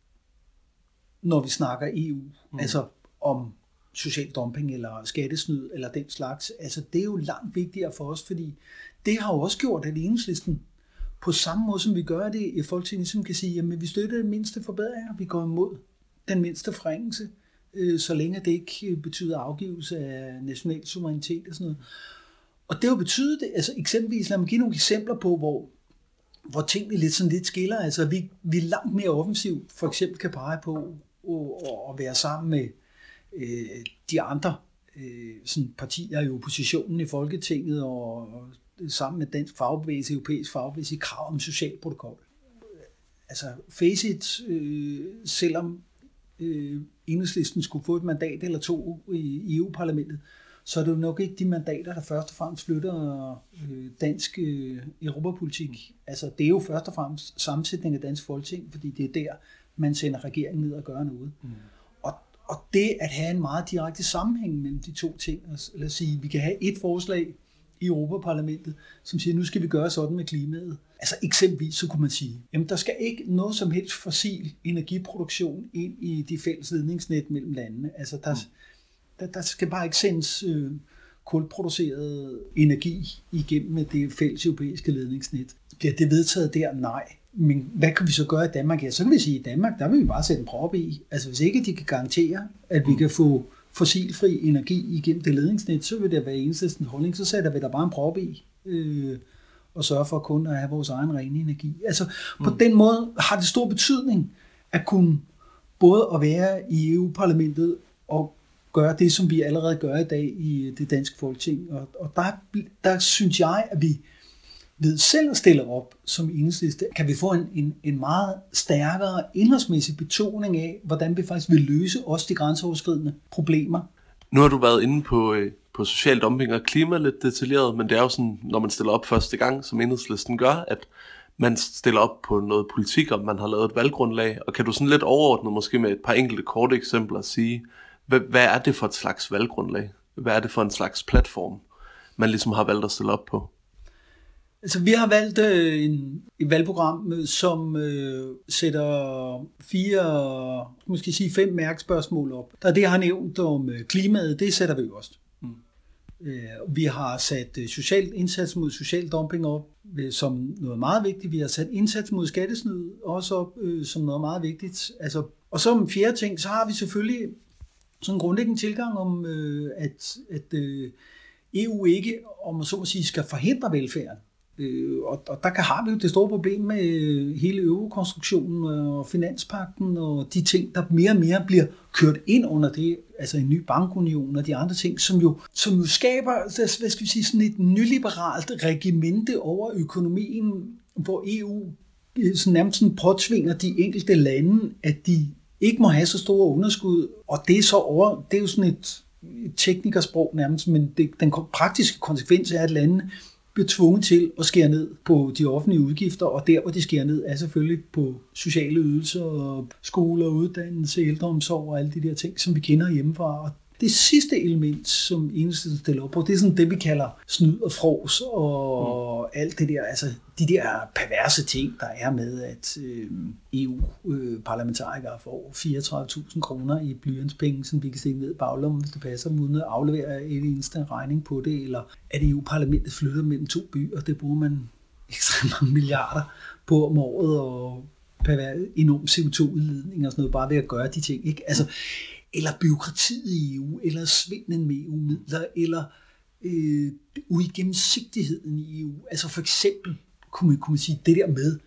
når vi snakker EU, mm. altså om social dumping eller skattesnyd eller den slags, altså det er jo langt vigtigere for os, fordi det har jo også gjort, at enhedslisten på samme måde som vi gør det i Folketinget, som kan sige, jamen vi støtter den mindste forbedringer, vi går imod den mindste forringelse, øh, så længe det ikke øh, betyder afgivelse af national suverænitet og sådan noget. Og det har betydet, altså eksempelvis, lad mig give nogle eksempler på, hvor, hvor tingene lidt sådan lidt skiller. Altså vi, vi er langt mere offensivt, for eksempel kan pege på at, at være sammen med øh, de andre øh, sådan partier i oppositionen i Folketinget og, og sammen med dansk fagbevægelse, europæisk fagbevægelse i krav om social protokol. Altså face it, øh, selvom øh, enhedslisten skulle få et mandat eller to i EU-parlamentet, så er det jo nok ikke de mandater, der først og fremmest flytter øh, dansk øh, europapolitik. Altså, det er jo først og fremmest sammensætning af dansk folketing, fordi det er der, man sender regeringen ned og gør noget. Mm. Og, og det at have en meget direkte sammenhæng mellem de to ting, altså, lad os sige, vi kan have et forslag i Europaparlamentet, som siger, nu skal vi gøre sådan med klimaet. Altså eksempelvis så kunne man sige, jamen der skal ikke noget som helst fossil energiproduktion ind i de fælles ledningsnet mellem landene. Altså der, mm. der, der skal bare ikke sendes øh, kulproduceret energi igennem det fælles europæiske ledningsnet. Bliver det vedtaget der? Nej. Men hvad kan vi så gøre i Danmark? Ja, så kan vi sige, at i Danmark, der vil vi bare sætte en prop i. Altså hvis ikke de kan garantere, at vi mm. kan få fossilfri energi igennem det ledningsnet, så vil det være eneste holdning. Så sætter vi der bare en prop i. Øh, og sørge for kun at have vores egen rene energi. Altså på mm. den måde har det stor betydning at kunne både at være i EU-parlamentet og gøre det, som vi allerede gør i dag i det danske folketing. Og, og der, der synes jeg, at vi ved selv at stille op som enhedsliste, kan vi få en, en, en meget stærkere indholdsmæssig betoning af, hvordan vi faktisk vil løse også de grænseoverskridende problemer. Nu har du været inde på, øh, på social dumping og klima lidt detaljeret, men det er jo sådan, når man stiller op første gang, som enhedslisten gør, at man stiller op på noget politik, og man har lavet et valggrundlag, og kan du sådan lidt overordnet måske med et par enkelte korte eksempler sige, hvad, hvad er det for et slags valggrundlag? Hvad er det for en slags platform, man ligesom har valgt at stille op på? Altså, vi har valgt øh, en, et valgprogram, øh, som øh, sætter fire, måske sige fem mærkespørgsmål op. Der er det, jeg har nævnt om øh, klimaet, det sætter vi også. Mm. Øh, vi har sat øh, social indsats mod social dumping op øh, som noget meget vigtigt. Vi har sat indsats mod skattesnyd også op øh, som noget meget vigtigt. Altså, og som fjerde ting, så har vi selvfølgelig sådan en grundlæggende tilgang om, øh, at, at øh, EU ikke, om man så må sige, skal forhindre velfærden. Øh, og, og der kan, har vi jo det store problem med øh, hele eurokonstruktionen øh, og finanspakten og de ting, der mere og mere bliver kørt ind under det, altså en ny bankunion og de andre ting, som jo, som jo skaber hvad skal vi sige, sådan et nyliberalt regimente over økonomien, hvor EU øh, sådan nærmest sådan påtvinger de enkelte lande, at de ikke må have så store underskud, og det er så over, det er jo sådan et, et teknikersprog nærmest, men det, den praktiske konsekvens er, at landene bliver tvunget til at skære ned på de offentlige udgifter, og der, hvor de skærer ned, er selvfølgelig på sociale ydelser, og skoler, og uddannelse, ældreomsorg og alle de der ting, som vi kender hjemmefra. Og, det sidste element, som enhedslisten stiller op på, det er sådan det, vi kalder snyd og fros og mm. alt det der, altså de der perverse ting, der er med, at øh, EU-parlamentarikere øh, får 34.000 kroner i blyantspenge, som vi kan se ned i baglommen, hvis det passer, uden at aflevere et eneste regning på det, eller at EU-parlamentet flytter mellem to byer, det bruger man *laughs* ekstremt mange milliarder på om året, og enorm CO2-udledning og sådan noget, bare ved at gøre de ting. Ikke? Altså, eller byråkratiet i EU, eller svindlen med EU-midler, eller øh, uigennemsigtigheden i EU. Altså for eksempel, kunne man, kunne man sige, det der med,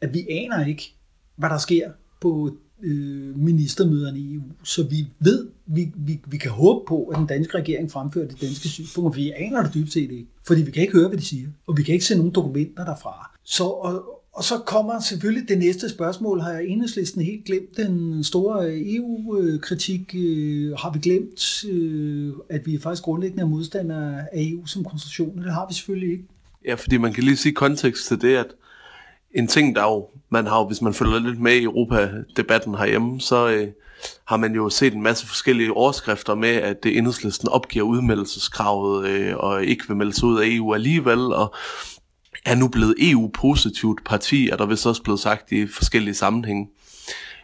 at vi aner ikke, hvad der sker på øh, ministermøderne i EU. Så vi ved, vi, vi, vi kan håbe på, at den danske regering fremfører det danske synspunkt, for vi aner det dybt set ikke. Fordi vi kan ikke høre, hvad de siger, og vi kan ikke se nogen dokumenter derfra. Så, og, og så kommer selvfølgelig det næste spørgsmål. Har jeg enhedslisten helt glemt den store øh, EU-kritik? Øh, har vi glemt, øh, at vi er faktisk grundlæggende modstandere af EU som konstruktion? Det har vi selvfølgelig ikke. Ja, fordi man kan lige sige kontekst til det, at en ting, der jo, man har jo, hvis man følger lidt med i Europa-debatten herhjemme, så øh, har man jo set en masse forskellige overskrifter med, at det enhedslisten opgiver udmeldelseskravet øh, og ikke vil melde sig ud af EU alligevel, og er nu blevet EU-positivt parti, er der vist også blevet sagt i forskellige sammenhænge.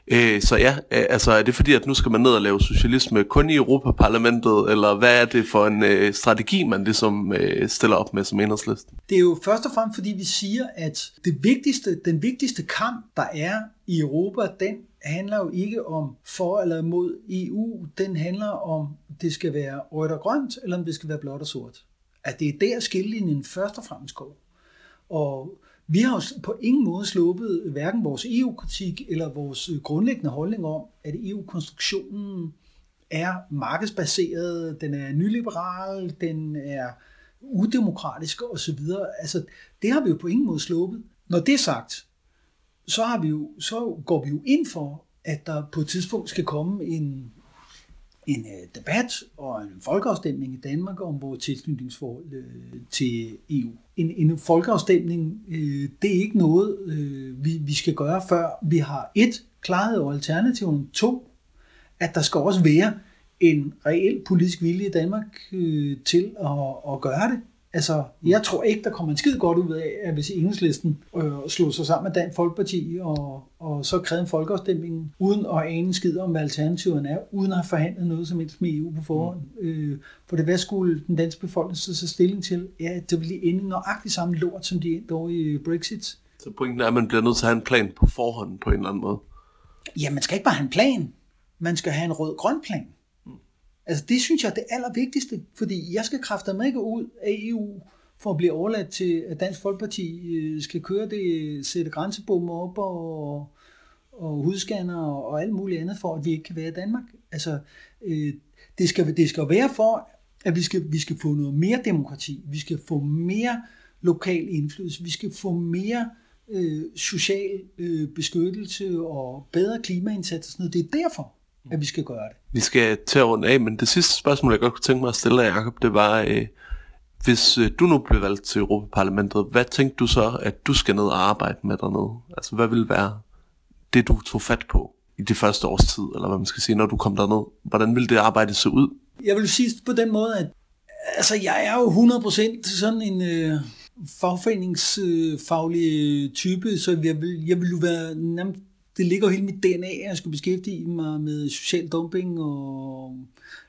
Øh, så ja, øh, altså er det fordi, at nu skal man ned og lave socialisme kun i Europaparlamentet, eller hvad er det for en øh, strategi, man ligesom øh, stiller op med som enhedslisten? Det er jo først og fremmest, fordi vi siger, at det vigtigste, den vigtigste kamp, der er i Europa, den handler jo ikke om for eller imod EU, den handler om, det skal være rødt og grønt, eller om det skal være blåt og sort. At det er der skillelinjen først og fremmest går. Og vi har jo på ingen måde sluppet hverken vores EU-kritik eller vores øh, grundlæggende holdning om, at EU-konstruktionen er markedsbaseret, den er nyliberal, den er udemokratisk osv. Altså, det har vi jo på ingen måde sluppet. Når det er sagt, så, har vi jo, så går vi jo ind for, at der på et tidspunkt skal komme en en øh, debat og en folkeafstemning i Danmark om vores tilknytningsforhold øh, til EU. En, en folkeafstemning, øh, det er ikke noget, øh, vi, vi skal gøre, før vi har et, klarhed over alternativen, to, at der skal også være en reel politisk vilje i Danmark øh, til at, at gøre det. Altså, jeg tror ikke, der kommer en skid godt ud af, at hvis enhedslisten øh, slår sig sammen med Dansk Folkeparti og, og så kræver en folkeafstemning, uden at ane en skid om, hvad alternativen er, uden at have forhandlet noget som helst med EU på forhånd. Mm. Øh, for det, hvad skulle den danske befolkning så tage stilling til? Ja, det vil ende nøjagtigt samme lort, som de endte over i Brexit. Så pointen er, at man bliver nødt til at have en plan på forhånd på en eller anden måde? Ja, man skal ikke bare have en plan. Man skal have en rød-grøn plan. Altså det synes jeg er det allervigtigste, fordi jeg skal kræfte mig ikke ud af EU for at blive overladt til, at Dansk Folkeparti øh, skal køre det, øh, sætte grænsebommer op og, og hudscanner og, og alt muligt andet for, at vi ikke kan være i Danmark. Altså, øh, det, skal, det skal være for, at vi skal, vi skal få noget mere demokrati, vi skal få mere lokal indflydelse, vi skal få mere øh, social øh, beskyttelse og bedre klimaindsats og sådan noget. Det er derfor at vi skal gøre det. Vi skal til at runde af, men det sidste spørgsmål, jeg godt kunne tænke mig at stille dig, Jacob, det var, øh, hvis øh, du nu blev valgt til Europaparlamentet, hvad tænkte du så, at du skal ned og arbejde med dernede? Altså, hvad vil være det, du tog fat på i det første års tid, eller hvad man skal sige, når du kom derned? Hvordan ville det arbejde se ud? Jeg vil sige på den måde, at altså, jeg er jo 100% sådan en øh, fagforeningsfaglig øh, type, så jeg vil, jeg vil jo være nærmest det ligger jo hele mit DNA, at jeg skulle beskæftige mig med social dumping og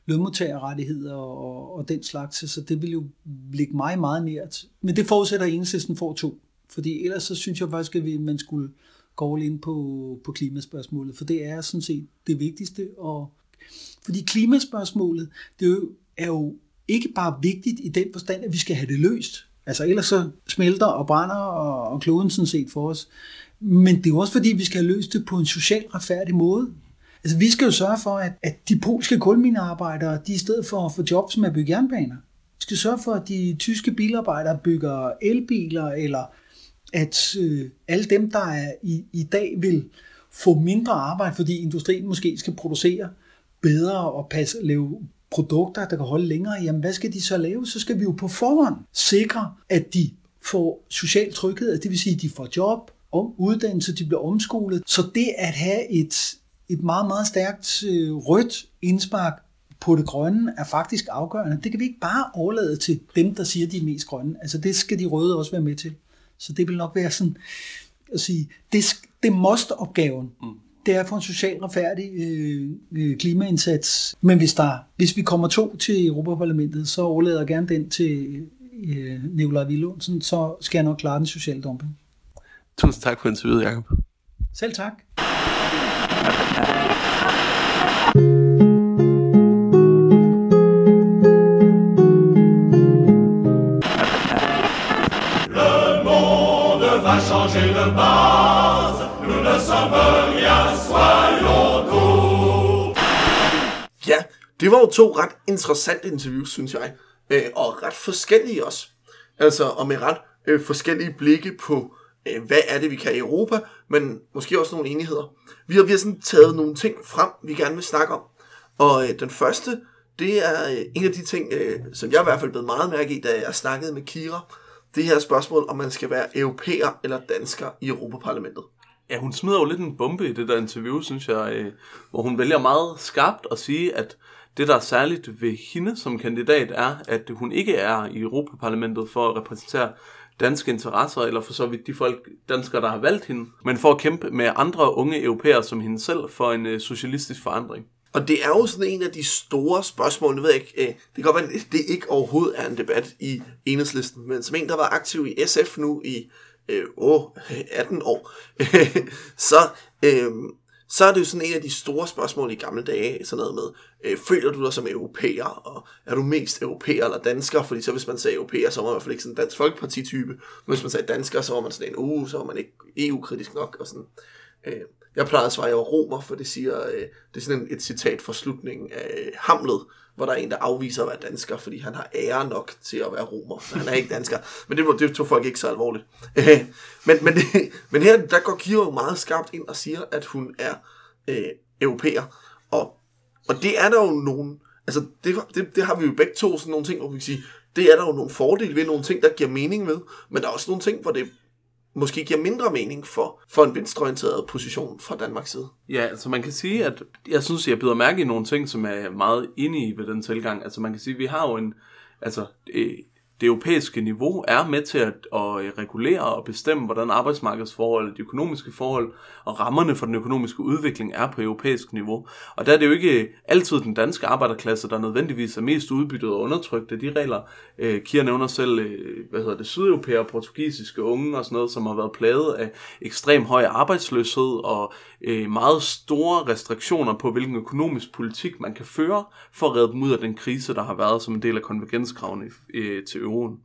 lønmodtagerrettigheder og, og den slags, så det vil jo ligge mig meget nært. Men det forudsætter, at enhedslisten får to. Fordi ellers så synes jeg faktisk, at man skulle gå all ind på, på klimaspørgsmålet, for det er sådan set det vigtigste. Og, fordi klimaspørgsmålet, det er jo, er jo ikke bare vigtigt i den forstand, at vi skal have det løst. Altså ellers så smelter og brænder og, og kloden sådan set for os. Men det er jo også fordi, vi skal have løst det på en socialt retfærdig måde. Altså vi skal jo sørge for, at, at de polske kulminearbejdere, de i stedet for at få jobs med at bygge jernbaner, vi skal sørge for, at de tyske bilarbejdere bygger elbiler, eller at øh, alle dem, der er i, i dag vil få mindre arbejde, fordi industrien måske skal producere bedre og passe, lave produkter, der kan holde længere, jamen hvad skal de så lave? Så skal vi jo på forhånd sikre, at de får social tryghed, det vil sige, at de får job, om uddannelse, de bliver omskolet. Så det at have et, et meget, meget stærkt øh, rødt indspark på det grønne er faktisk afgørende. Det kan vi ikke bare overlade til dem, der siger, de er mest grønne. Altså det skal de røde også være med til. Så det vil nok være sådan, at sige, det, det most-opgaven. Mm. Det er for en socialt retfærdig øh, øh, klimaindsats. Men hvis, der, hvis vi kommer to til Europaparlamentet, så overlader jeg gerne den til øh, Nicolai Villundsen, så skal jeg nok klare den sociale dumping. Tusind tak for interviewet, Jacob. Selv tak. Le monde va changer de base, nous ne sommes rien, soyons tous. Ja, det var jo to ret interessante interviews, synes jeg. Øh, og ret forskellige også. Altså, og med ret øh, forskellige blikke på, Øh, hvad er det, vi kan i Europa, men måske også nogle enigheder. Vi har, vi har sådan taget nogle ting frem, vi gerne vil snakke om. Og øh, den første, det er øh, en af de ting, øh, som jeg i hvert fald blev meget mærke i, da jeg snakkede med Kira. Det her spørgsmål, om man skal være europæer eller dansker i Europaparlamentet. Ja, hun smider jo lidt en bombe i det der interview, synes jeg, øh, hvor hun vælger meget skarpt at sige, at det, der er særligt ved hende som kandidat, er, at hun ikke er i Europaparlamentet for at repræsentere danske interesser, eller for så vidt de folk, danskere, der har valgt hende, men for at kæmpe med andre unge europæere som hende selv for en øh, socialistisk forandring. Og det er jo sådan en af de store spørgsmål, nu ved jeg ikke, øh, det kan godt være, at det ikke overhovedet er en debat i enhedslisten, men som en, der var aktiv i SF nu i øh, åh, 18 år, *laughs* så, øh, så er det jo sådan en af de store spørgsmål i gamle dage, sådan noget med, øh, føler du dig som europæer, og er du mest europæer eller dansker? Fordi så hvis man sagde europæer, så var man i hvert fald ikke sådan en dansk folkeparti-type, men hvis man sagde dansker, så var man sådan en, uh, så var man ikke EU-kritisk nok, og sådan. Øh, jeg plejede at svare, at jeg var romer, for det siger, øh, det er sådan et citat fra slutningen af øh, Hamlet, hvor der er en, der afviser at være dansker, fordi han har ære nok til at være romer. Han er ikke dansker. Men det, var- det tog folk ikke så alvorligt. Øh, men, men, det, *laughs* men her, der går Kira jo meget skarpt ind og siger, at hun er øh, europæer. Og, og det er der jo nogen... Altså, det, det, det har vi jo begge to sådan nogle ting, hvor vi kan sige, det er der jo nogle fordele ved, nogle ting, der giver mening ved, men der er også nogle ting, hvor det måske giver mindre mening for, for en venstreorienteret position fra Danmarks side. Ja, altså man kan sige, at jeg synes, jeg byder mærke i nogle ting, som er meget inde i ved den tilgang. Altså man kan sige, at vi har jo en, altså øh, det europæiske niveau er med til at, at øh, regulere og bestemme, hvordan arbejdsmarkedsforhold, de økonomiske forhold og rammerne for den økonomiske udvikling er på europæisk niveau. Og der er det jo ikke altid den danske arbejderklasse, der nødvendigvis er mest udbyttet og undertrykt af de regler. Øh, Kier nævner selv, øh, hvad hedder det, sydeuropæere, portugisiske unge og sådan noget, som har været plaget af ekstrem høj arbejdsløshed og øh, meget store restriktioner på, hvilken økonomisk politik man kan føre for at redde dem ud af den krise, der har været som en del af konvergenskravene øh, til euroen.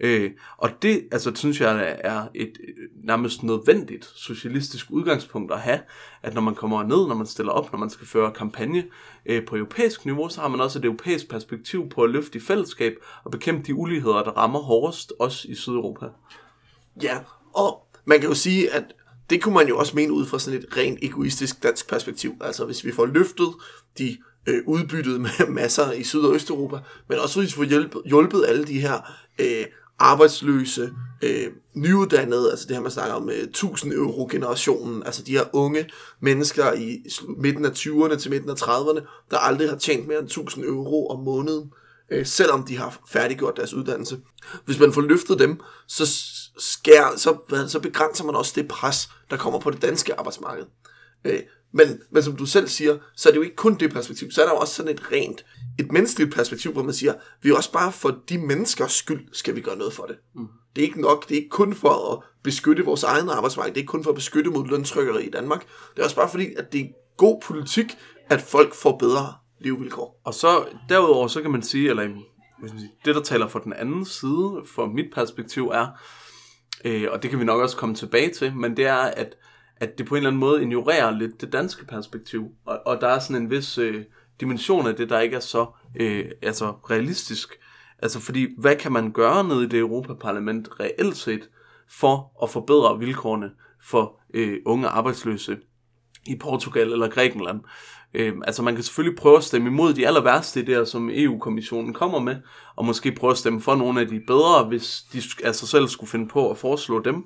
Øh, og det, altså, synes jeg er et øh, nærmest nødvendigt socialistisk udgangspunkt at have, at når man kommer ned, når man stiller op, når man skal føre kampagne øh, på europæisk niveau, så har man også et europæisk perspektiv på at løfte i fællesskab og bekæmpe de uligheder, der rammer hårdest, også i Sydeuropa. Ja, og man kan jo sige, at det kunne man jo også mene ud fra sådan et rent egoistisk dansk perspektiv. Altså hvis vi får løftet de øh, udbyttet med *laughs* masser i Syd- og Østeuropa, men også hvis de får hjulpet, hjulpet alle de her øh, arbejdsløse, øh, nyuddannede, altså det her man snakker om øh, 1000 euro generationen, altså de her unge mennesker i midten af 20'erne til midten af 30'erne, der aldrig har tjent mere end 1000 euro om måneden, øh, selvom de har færdiggjort deres uddannelse. Hvis man får løftet dem, så, skær, så, så begrænser man også det pres, der kommer på det danske arbejdsmarked. Øh, men, men som du selv siger, så er det jo ikke kun det perspektiv, så er der jo også sådan et rent, et menneskeligt perspektiv, hvor man siger, vi er også bare for de menneskers skyld, skal vi gøre noget for det. Mm. Det er ikke nok, det er ikke kun for at beskytte vores egen arbejdsmarked, det er ikke kun for at beskytte mod løntrykkeri i Danmark, det er også bare fordi, at det er god politik, at folk får bedre levevilkår. Og så derudover, så kan man sige, eller det der taler for den anden side, for mit perspektiv er, øh, og det kan vi nok også komme tilbage til, men det er, at, at det på en eller anden måde ignorerer lidt det danske perspektiv, og, og der er sådan en vis øh, dimension af det, der ikke er så øh, altså realistisk. Altså fordi, hvad kan man gøre nede i det Europaparlament reelt set, for at forbedre vilkårene for øh, unge arbejdsløse i Portugal eller Grækenland. Øh, altså man kan selvfølgelig prøve at stemme imod de aller værste idéer, som EU-kommissionen kommer med, og måske prøve at stemme for nogle af de bedre, hvis de altså selv skulle finde på at foreslå dem.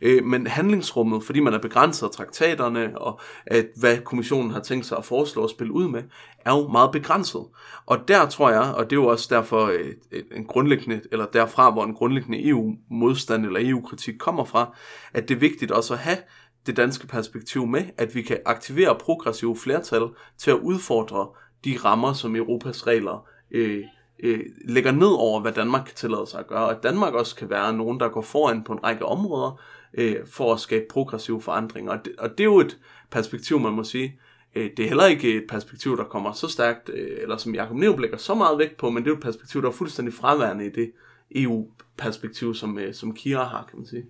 Øh, men handlingsrummet, fordi man er begrænset af traktaterne, og at hvad kommissionen har tænkt sig at foreslå at spille ud med, er jo meget begrænset. Og der tror jeg, og det er jo også derfor øh, en grundlæggende, eller derfra, hvor en grundlæggende EU-modstand eller EU-kritik kommer fra, at det er vigtigt også at have det danske perspektiv med, at vi kan aktivere progressive flertal til at udfordre de rammer, som Europas regler øh, øh, lægger ned over, hvad Danmark kan tillade sig at gøre, og at Danmark også kan være nogen, der går foran på en række områder, øh, for at skabe progressive forandringer. Og det, og det er jo et perspektiv, man må sige, øh, det er heller ikke et perspektiv, der kommer så stærkt, øh, eller som Jacob Neuv lægger så meget vægt på, men det er jo et perspektiv, der er fuldstændig fraværende i det EU-perspektiv, som, øh, som Kira har, kan man sige.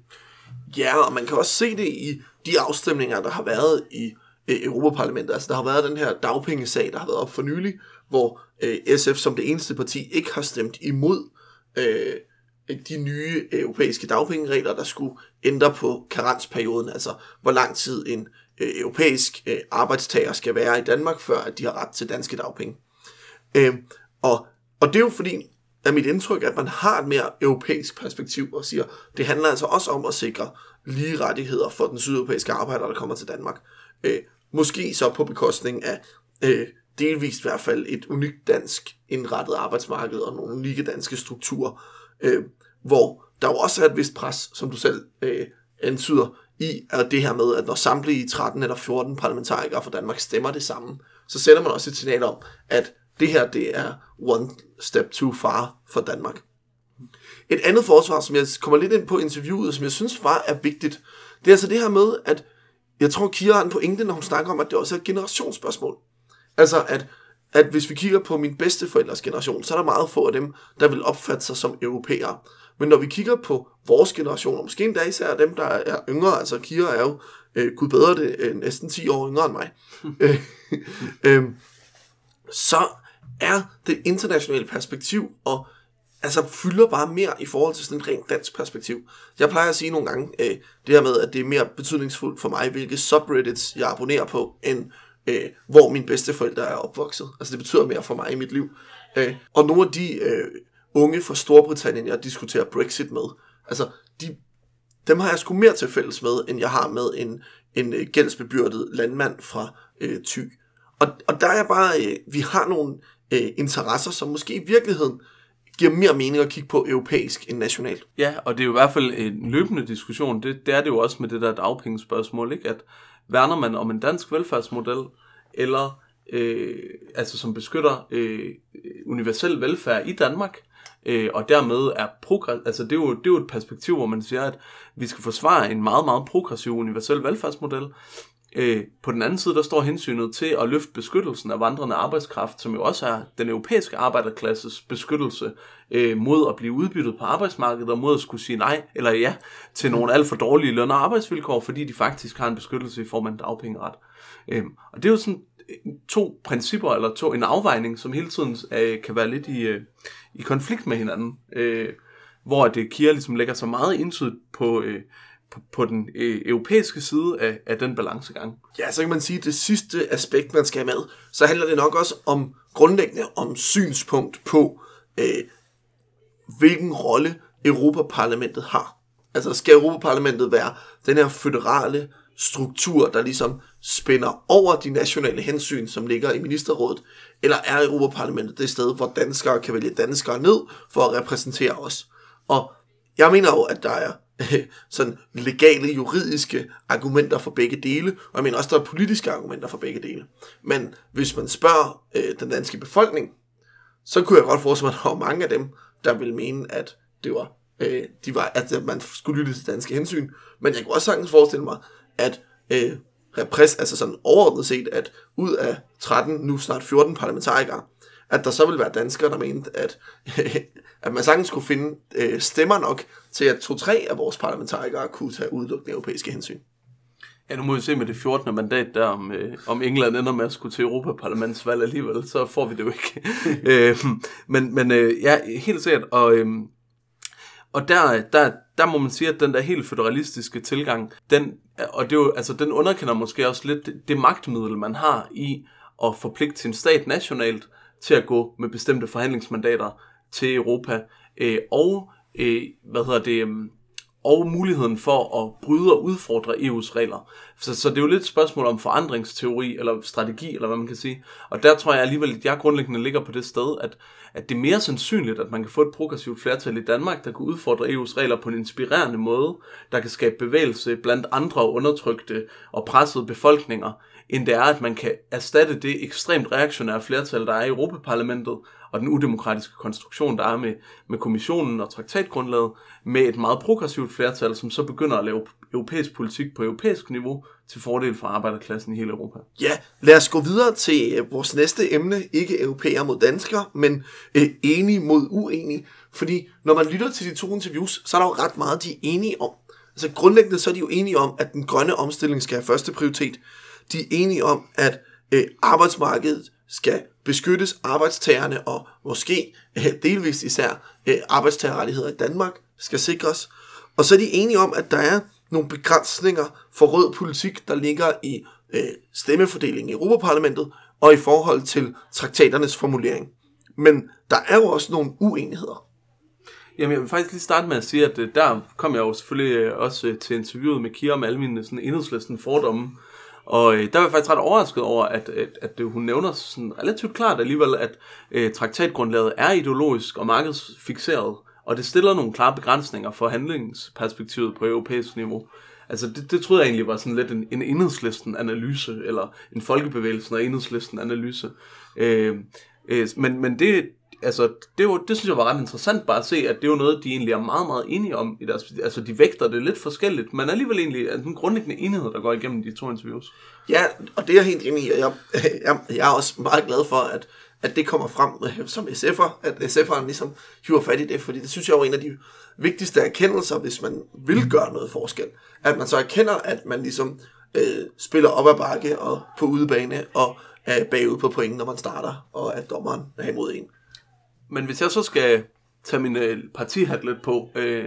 Ja, og man kan også se det i de afstemninger, der har været i øh, Europaparlamentet. Altså, der har været den her dagpengesag, der har været op for nylig, hvor øh, SF som det eneste parti ikke har stemt imod øh, de nye europæiske dagpengeregler, der skulle ændre på karensperioden, altså hvor lang tid en øh, europæisk øh, arbejdstager skal være i Danmark, før at de har ret til danske dagpenge. Øh, og, og det er jo fordi, at mit indtryk at man har et mere europæisk perspektiv og siger, det handler altså også om at sikre lige rettigheder for den sydeuropæiske arbejder, der kommer til Danmark. Øh, måske så på bekostning af øh, delvist i hvert fald et unikt dansk indrettet arbejdsmarked og nogle unikke danske strukturer. Øh, hvor der jo også er et vist pres, som du selv øh, antyder, i at det her med, at når samtlige 13 eller 14 parlamentarikere fra Danmark stemmer det samme, så sender man også et signal om, at det her det er one step too far for Danmark. Et andet forsvar, som jeg kommer lidt ind på interviewet, som jeg synes var er vigtigt, det er altså det her med, at jeg tror, Kira har en pointe, når hun snakker om, at det også er et generationsspørgsmål. Altså, at, at hvis vi kigger på min bedsteforældres generation, så er der meget få af dem, der vil opfatte sig som europæere. Men når vi kigger på vores generation, og måske endda især dem, der er yngre, altså Kira er jo, øh, gud bedre det, øh, næsten 10 år yngre end mig, *laughs* øh, øh, så er det internationale perspektiv, og altså fylder bare mere i forhold til sådan et rent dansk perspektiv. Jeg plejer at sige nogle gange, øh, det her med, at det er mere betydningsfuldt for mig, hvilke subreddits jeg abonnerer på, end øh, hvor mine bedsteforældre er opvokset. Altså det betyder mere for mig i mit liv. Øh, og nogle af de øh, unge fra Storbritannien, jeg diskuterer Brexit med, altså de, dem har jeg sgu mere til fælles med, end jeg har med en, en øh, gældsbebyrdet landmand fra øh, Thy. Og, og der er bare, øh, vi har nogle øh, interesser, som måske i virkeligheden giver mere mening at kigge på europæisk end nationalt. Ja, og det er jo i hvert fald en løbende diskussion. Det, det er det jo også med det der dagpengespørgsmål, ikke? At værner man om en dansk velfærdsmodel, eller øh, altså som beskytter øh, universel velfærd i Danmark, øh, og dermed er progress, altså det er, jo, det er jo et perspektiv, hvor man siger, at vi skal forsvare en meget, meget progressiv universel velfærdsmodel. Øh, på den anden side, der står hensynet til at løfte beskyttelsen af vandrende arbejdskraft, som jo også er den europæiske arbejderklasses beskyttelse øh, mod at blive udbyttet på arbejdsmarkedet, og mod at skulle sige nej eller ja til nogle alt for dårlige løn- og arbejdsvilkår, fordi de faktisk har en beskyttelse i form af en dagpengeret. Øh, og det er jo sådan øh, to principper, eller to, en afvejning, som hele tiden øh, kan være lidt i, øh, i konflikt med hinanden. Øh, hvor det øh, Kira ligesom lægger så meget indsyd på, øh, på, den øh, europæiske side af, af den balancegang. Ja, så kan man sige, at det sidste aspekt, man skal have med, så handler det nok også om grundlæggende om synspunkt på, øh, hvilken rolle Europaparlamentet har. Altså skal Europaparlamentet være den her føderale struktur, der ligesom spænder over de nationale hensyn, som ligger i ministerrådet, eller er Europaparlamentet det sted, hvor danskere kan vælge danskere ned for at repræsentere os? Og jeg mener jo, at der er *laughs* sådan legale juridiske argumenter for begge dele, og jeg mener også, der er politiske argumenter for begge dele. Men hvis man spørger øh, den danske befolkning, så kunne jeg godt forestille mig, at der var mange af dem, der vil mene, at det var, øh, de var, at man skulle lytte til danske hensyn. Men jeg kunne også sagtens forestille mig, at øh, repræs, altså sådan overordnet set, at ud af 13, nu snart 14 parlamentarikere, at der så vil være danskere, der mente, at, *laughs* at man sagtens skulle finde øh, stemmer nok til, at to-tre af vores parlamentarikere kunne tage udelukkende europæiske hensyn. Ja, nu må vi se med det 14. mandat der, om, øh, om England ender med at skulle til Europaparlamentsvalg alligevel, så får vi det jo ikke. *laughs* øh, men men øh, ja, helt sikkert. Og, øh, og der, der, der må man sige, at den der helt federalistiske tilgang, den, og det er jo, altså, den underkender måske også lidt det magtmiddel, man har i at forpligte sin stat nationalt til at gå med bestemte forhandlingsmandater til Europa, øh, og øh, hvad hedder det, øh, og muligheden for at bryde og udfordre EU's regler. Så, så det er jo lidt et spørgsmål om forandringsteori, eller strategi, eller hvad man kan sige. Og der tror jeg alligevel, at jeg grundlæggende ligger på det sted, at, at det er mere sandsynligt, at man kan få et progressivt flertal i Danmark, der kan udfordre EU's regler på en inspirerende måde, der kan skabe bevægelse blandt andre undertrykte og pressede befolkninger, end det er, at man kan erstatte det ekstremt reaktionære flertal, der er i Europaparlamentet, og den udemokratiske konstruktion, der er med, med kommissionen og traktatgrundlaget, med et meget progressivt flertal, som så begynder at lave europæisk politik på europæisk niveau til fordel for arbejderklassen i hele Europa. Ja, lad os gå videre til øh, vores næste emne. Ikke europæer mod danskere, men øh, enige mod uenige. Fordi når man lytter til de to interviews, så er der jo ret meget, de er enige om. Altså grundlæggende så er de jo enige om, at den grønne omstilling skal have første prioritet. De er enige om, at øh, arbejdsmarkedet skal beskyttes, arbejdstagerne og måske øh, delvist især øh, arbejdstagerrettigheder i Danmark skal sikres. Og så er de enige om, at der er nogle begrænsninger for rød politik, der ligger i øh, stemmefordelingen i Europaparlamentet og i forhold til traktaternes formulering. Men der er jo også nogle uenigheder. Jamen, jeg vil faktisk lige starte med at sige, at øh, der kom jeg jo selvfølgelig øh, også øh, til interviewet med Kira om alle mine sådan, enhedslisten fordomme. Og øh, der var jeg faktisk ret overrasket over, at, at, at hun nævner sådan relativt klart alligevel, at øh, traktatgrundlaget er ideologisk og markedsfixeret, og det stiller nogle klare begrænsninger for handlingsperspektivet på europæisk niveau. Altså det, det troede jeg egentlig var sådan lidt en, en enhedslisten analyse, eller en folkebevægelsen og enhedslisten analyse. Øh, øh, men, men det, altså, det, var, det synes jeg var ret interessant bare at se, at det er jo noget, de egentlig er meget, meget enige om. I deres, altså, de vægter det lidt forskelligt, men alligevel egentlig er en grundlæggende enighed, der går igennem de to interviews. Ja, og det er jeg helt enig i, jeg, jeg, jeg er også meget glad for, at, at det kommer frem øh, som SF'er, at SF'eren ligesom hiver fat i det, fordi det synes jeg er en af de vigtigste erkendelser, hvis man vil gøre noget forskel. At man så erkender, at man ligesom øh, spiller op ad bakke og på udebane, og er bagud på point, når man starter, og at dommeren er imod en. Men hvis jeg så skal tage min øh, partihat lidt på, øh,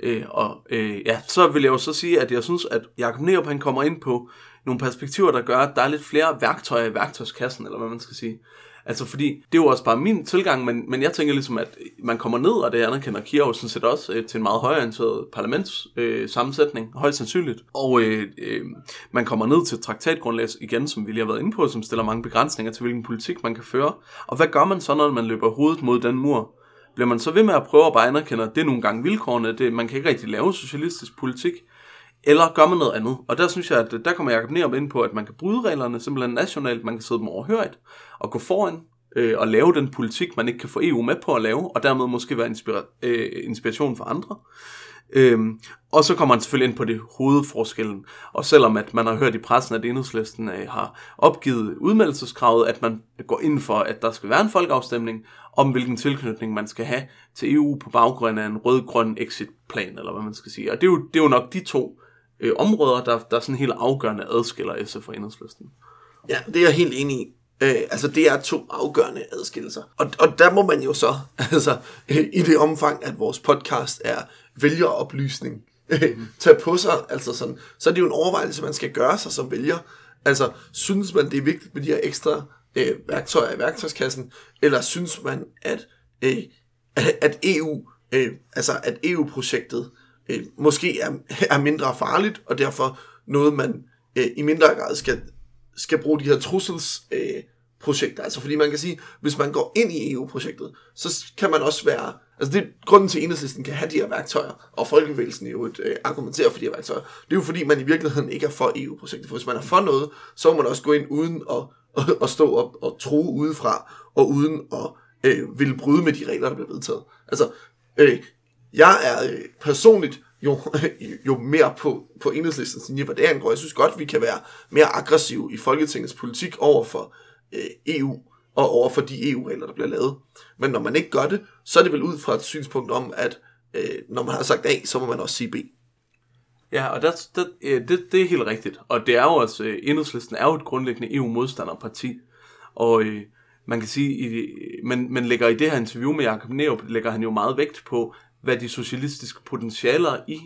øh, og, øh, ja, så vil jeg jo så sige, at jeg synes, at Jacob Nerup han kommer ind på nogle perspektiver, der gør, at der er lidt flere værktøjer i værktøjskassen, eller hvad man skal sige. Altså fordi, det er jo også bare min tilgang, men, men jeg tænker ligesom, at man kommer ned, og det anerkender Kira jo sådan set også, øh, til en meget højorienteret parlamentssammensætning, øh, sammensætning, højst sandsynligt. Og øh, øh, man kommer ned til traktatgrundlag igen, som vi lige har været inde på, som stiller mange begrænsninger til, hvilken politik man kan føre. Og hvad gør man så, når man løber hovedet mod den mur? Bliver man så ved med at prøve at bare anerkende, at det er nogle gange vilkårene, det, man kan ikke rigtig lave socialistisk politik, eller gør man noget andet? Og der synes jeg, at øh, der kommer Jacob Nerup ind på, at man kan bryde reglerne simpelthen nationalt, man kan sidde dem overhørigt og gå foran øh, og lave den politik, man ikke kan få EU med på at lave, og dermed måske være inspira- øh, inspiration for andre. Øhm, og så kommer han selvfølgelig ind på det hovedforskellen. Og selvom at man har hørt i pressen, at enhedslisten øh, har opgivet udmeldelseskravet, at man går ind for, at der skal være en folkeafstemning om, hvilken tilknytning man skal have til EU på baggrund af en rød-grøn exit-plan, eller hvad man skal sige. Og det er jo, det er jo nok de to øh, områder, der, der sådan helt afgørende adskiller SF fra enhedslisten. Ja, det er jeg helt enig i. Øh, altså det er to afgørende adskillelser. Og, og der må man jo så, *laughs* altså i det omfang, at vores podcast er vælgeroplysning, *laughs* øh, tage på sig, altså sådan, så er det jo en overvejelse, man skal gøre sig som vælger. Altså, synes man, det er vigtigt med de her ekstra øh, værktøjer i værktøjskassen, eller synes man, at, øh, at EU, øh, altså at EU-projektet øh, måske er, er mindre farligt, og derfor noget, man øh, i mindre grad skal skal bruge de her trussels øh, projekter. Altså fordi man kan sige, hvis man går ind i EU-projektet, så kan man også være, altså det er grunden til, at enhedslisten kan have de her værktøjer, og folkebevægelsen jo et, øh, argumenterer for de her værktøjer, det er jo fordi, man i virkeligheden ikke er for EU-projektet. For hvis man er for noget, så må man også gå ind uden at, at, *laughs* at stå op og tro udefra, og uden at øh, ville bryde med de regler, der bliver vedtaget. Altså, øh, jeg er øh, personligt jo, *laughs* jo mere på, på enhedslistens linje, hvad det angår. Jeg synes godt, vi kan være mere aggressive i Folketingets politik over for øh, EU og over for de EU-regler, der bliver lavet. Men når man ikke gør det, så er det vel ud fra et synspunkt om, at øh, når man har sagt A, så må man også sige B. Ja, og der, der, det, det er helt rigtigt. Og det er jo også, øh, enhedslisten er jo et grundlæggende EU-modstanderparti. Og øh, man kan sige, i, men, men lægger i det her interview med Jacob Neop, lægger han jo meget vægt på, hvad de socialistiske potentialer i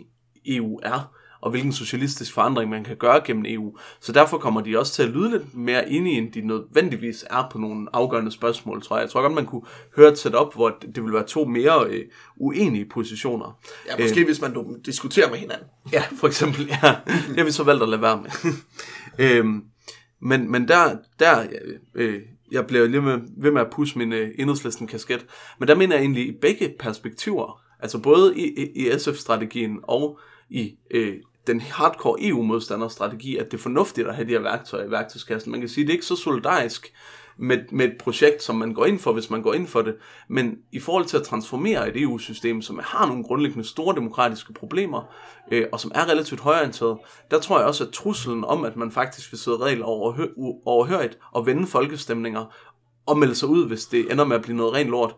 EU er. og hvilken socialistisk forandring man kan gøre gennem EU. Så derfor kommer de også til at lyde lidt mere enige, end de nødvendigvis er på nogle afgørende spørgsmål, tror jeg. Jeg tror godt, man kunne høre et setup, hvor det vil være to mere øh, uenige positioner. Ja, måske øh, hvis man diskuterer med hinanden. Ja, for eksempel, ja. Det har vi så valgt at lade være med. *laughs* øhm, men, men der, der øh, jeg bliver lige med, ved med at pusse min øh, enhedslisten kasket, men der mener jeg egentlig i begge perspektiver, altså både i, i, i SF-strategien og i øh, den hardcore EU-modstanderstrategi, at det er fornuftigt at have de her værktøjer i værktøjskassen. Man kan sige, at det er ikke så solidarisk med, med et projekt, som man går ind for, hvis man går ind for det. Men i forhold til at transformere et EU-system, som har nogle grundlæggende store demokratiske problemer, øh, og som er relativt højorienteret, der tror jeg også, at truslen om, at man faktisk vil sidde regler overhø- overhørigt og vende folkestemninger og melde sig ud, hvis det ender med at blive noget rent lort,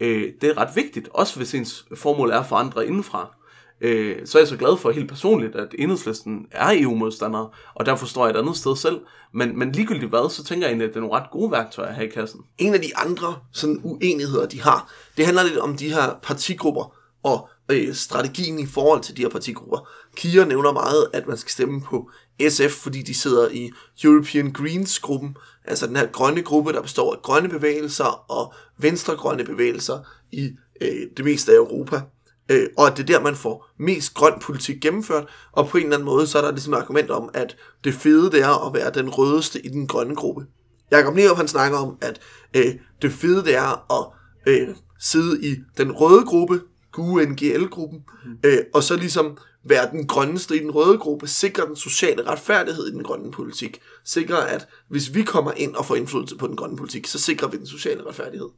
øh, det er ret vigtigt, også hvis ens formål er at forandre indenfra øh, så er jeg så glad for helt personligt, at enhedslisten er EU-modstandere, og derfor står jeg et andet sted selv. Men, men ligegyldigt hvad, så tænker jeg egentlig, at det er nogle ret gode værktøjer her i kassen. En af de andre sådan uenigheder, de har, det handler lidt om de her partigrupper og øh, strategien i forhold til de her partigrupper. Kira nævner meget, at man skal stemme på SF, fordi de sidder i European Greens-gruppen, altså den her grønne gruppe, der består af grønne bevægelser og venstregrønne bevægelser i øh, det meste af Europa. Øh, og at det er der, man får mest grøn politik gennemført, og på en eller anden måde, så er der ligesom et argument om, at det fede det er at være den rødeste i den grønne gruppe. Jakob Nerup, han snakker om, at øh, det fede det er at øh, sidde i den røde gruppe, GUNGL-gruppen, øh, og så ligesom være den grønneste i den røde gruppe, sikre den sociale retfærdighed i den grønne politik, sikre at hvis vi kommer ind og får indflydelse på den grønne politik, så sikrer vi den sociale retfærdighed.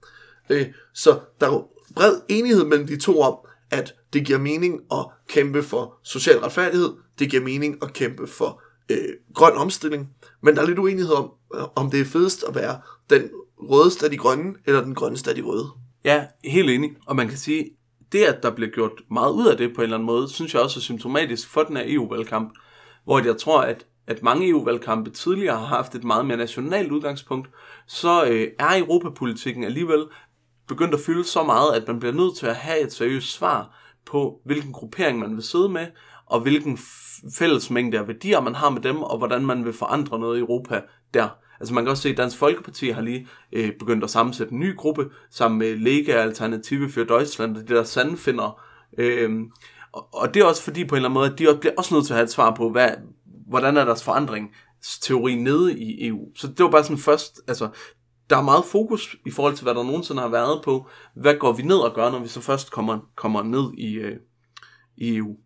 Øh, så der er bred enighed mellem de to om, at det giver mening at kæmpe for social retfærdighed, det giver mening at kæmpe for øh, grøn omstilling, men der er lidt uenighed om, øh, om det er fedest at være den rødeste af de grønne, eller den grønneste af de røde. Ja, helt enig. Og man kan sige, det at der bliver gjort meget ud af det på en eller anden måde, synes jeg også er symptomatisk for den her EU-valgkamp, hvor jeg tror, at, at mange EU-valgkampe tidligere har haft et meget mere nationalt udgangspunkt, så øh, er europapolitikken alligevel begyndt at fylde så meget, at man bliver nødt til at have et seriøst svar på, hvilken gruppering man vil sidde med, og hvilken fællesmængde af værdier man har med dem, og hvordan man vil forandre noget i Europa der. Altså man kan også se, at Dansk Folkeparti har lige øh, begyndt at sammensætte en ny gruppe, sammen med Lega Alternative for Deutschland, og det der sandfinder. Øh, og, og det er også fordi på en eller anden måde, at de bliver også nødt til at have et svar på, hvad, hvordan er deres forandring teori nede i EU. Så det var bare sådan først, altså der er meget fokus i forhold til, hvad der nogensinde har været på, hvad går vi ned og gør, når vi så først kommer, kommer ned i, øh, i EU.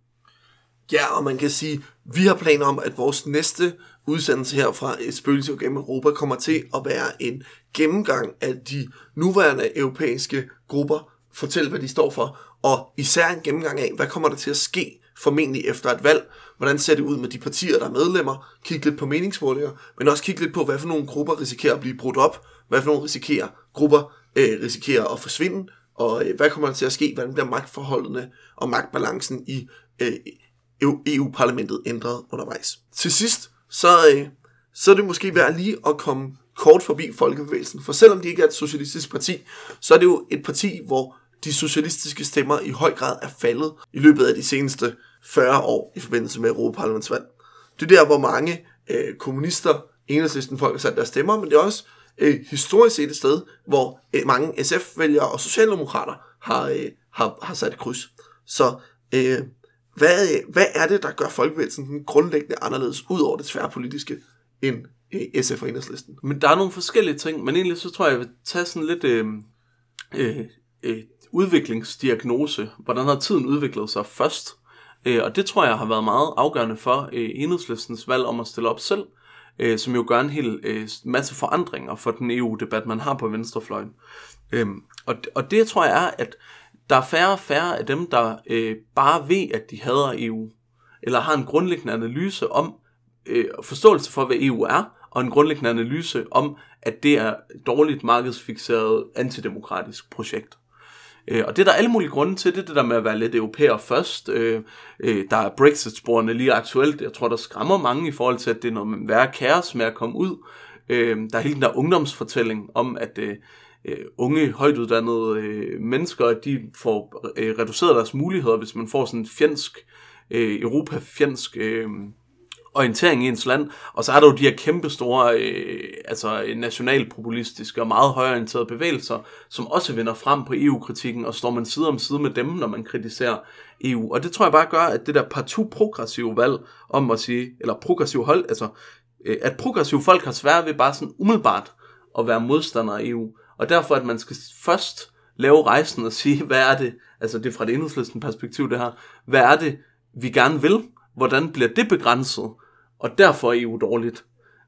Ja, og man kan sige, vi har planer om, at vores næste udsendelse her fra et spøgelse gennem Europa kommer til at være en gennemgang af de nuværende europæiske grupper, fortæl hvad de står for, og især en gennemgang af, hvad kommer der til at ske formentlig efter et valg, hvordan ser det ud med de partier, der er medlemmer, kigge lidt på meningsmålinger, men også kigge lidt på, hvad for nogle grupper risikerer at blive brudt op, hvad for nogle risikerer grupper øh, risikerer at forsvinde, og øh, hvad kommer der til at ske, hvordan bliver magtforholdene og magtbalancen i øh, e-, e-, e EU-parlamentet ændret undervejs. Til sidst, så, øh, så er det måske værd lige at komme kort forbi Folkebevægelsen, for selvom de ikke er et socialistisk parti, så er det jo et parti, hvor de socialistiske stemmer i høj grad er faldet i løbet af de seneste 40 år i forbindelse med Europaparlamentsvalg. Det er der, hvor mange øh, kommunister, enhedslisten folk har sat deres stemmer, men det er også øh, historisk set et sted, hvor øh, mange SF-vælgere og socialdemokrater har, øh, har, har sat et kryds. Så øh, hvad, hvad er det, der gør folkebevægelsen grundlæggende anderledes, ud over det tværpolitiske, end øh, SF og enhedslisten? Men der er nogle forskellige ting, men egentlig så tror jeg, jeg vil tage sådan lidt øh, øh, øh, udviklingsdiagnose. Hvordan har tiden udviklet sig først? Øh, og det tror jeg har været meget afgørende for øh, enhedslistens valg om at stille op selv øh, som jo gør en hel øh, masse forandringer for den EU-debat, man har på venstrefløjen. Øh, og, og det tror jeg er, at der er færre og færre af dem, der øh, bare ved, at de hader EU, eller har en grundlæggende analyse om, øh, forståelse for, hvad EU er, og en grundlæggende analyse om, at det er et dårligt markedsfixeret antidemokratisk projekt. Øh, og det er der alle mulige grunde til, det er det der med at være lidt europæer først. Øh, øh, der er Brexit-sporene lige aktuelt. Jeg tror, der skræmmer mange i forhold til, at det er noget værre kaos med at komme ud. Øh, der er hele den der ungdomsfortælling om, at øh, øh, unge, højtuddannede øh, mennesker, de får øh, reduceret deres muligheder, hvis man får sådan en fjendsk øh, europafjendsk øh, orientering i ens land, og så er der jo de her kæmpe store, øh, altså nationalpopulistiske og meget højorienterede bevægelser, som også vinder frem på EU-kritikken, og står man side om side med dem, når man kritiserer EU. Og det tror jeg bare gør, at det der partout progressive valg om at sige, eller progressiv hold, altså øh, at progressive folk har svært ved bare sådan umiddelbart at være modstandere af EU. Og derfor, at man skal først lave rejsen og sige, *laughs* hvad er det, altså det er fra det enhedslisten perspektiv det her, hvad er det, vi gerne vil, hvordan bliver det begrænset, og derfor er EU dårligt.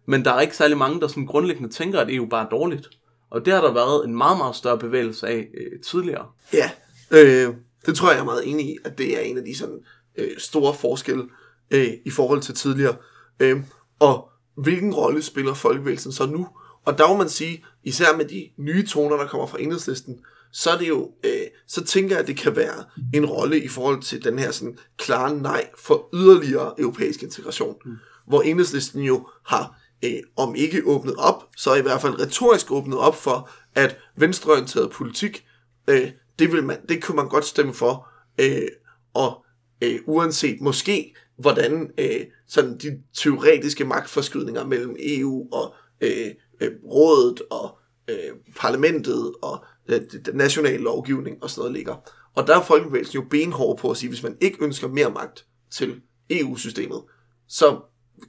Men der er ikke særlig mange, der sådan grundlæggende tænker, at EU bare er dårligt. Og det har der været en meget, meget større bevægelse af øh, tidligere. Ja, øh, det tror jeg, jeg er meget enig i, at det er en af de sådan øh, store forskelle øh, i forhold til tidligere. Øh, og hvilken rolle spiller folkebevægelsen så nu? Og der må man sige, især med de nye toner, der kommer fra enhedslisten, så er det jo, øh, så tænker jeg, at det kan være en rolle i forhold til den her sådan klare nej for yderligere europæisk integration. Mm. Hvor enhedslisten jo har, øh, om ikke åbnet op, så i hvert fald retorisk åbnet op for, at venstreorienteret politik, øh, det, vil man, det kunne man godt stemme for, øh, og øh, uanset måske, hvordan øh, sådan de teoretiske magtforskydninger mellem EU og øh, øh, rådet og øh, parlamentet og øh, den nationale lovgivning og sådan noget ligger. Og der er folkebevægelsen jo benhård på at sige, hvis man ikke ønsker mere magt til EU-systemet, så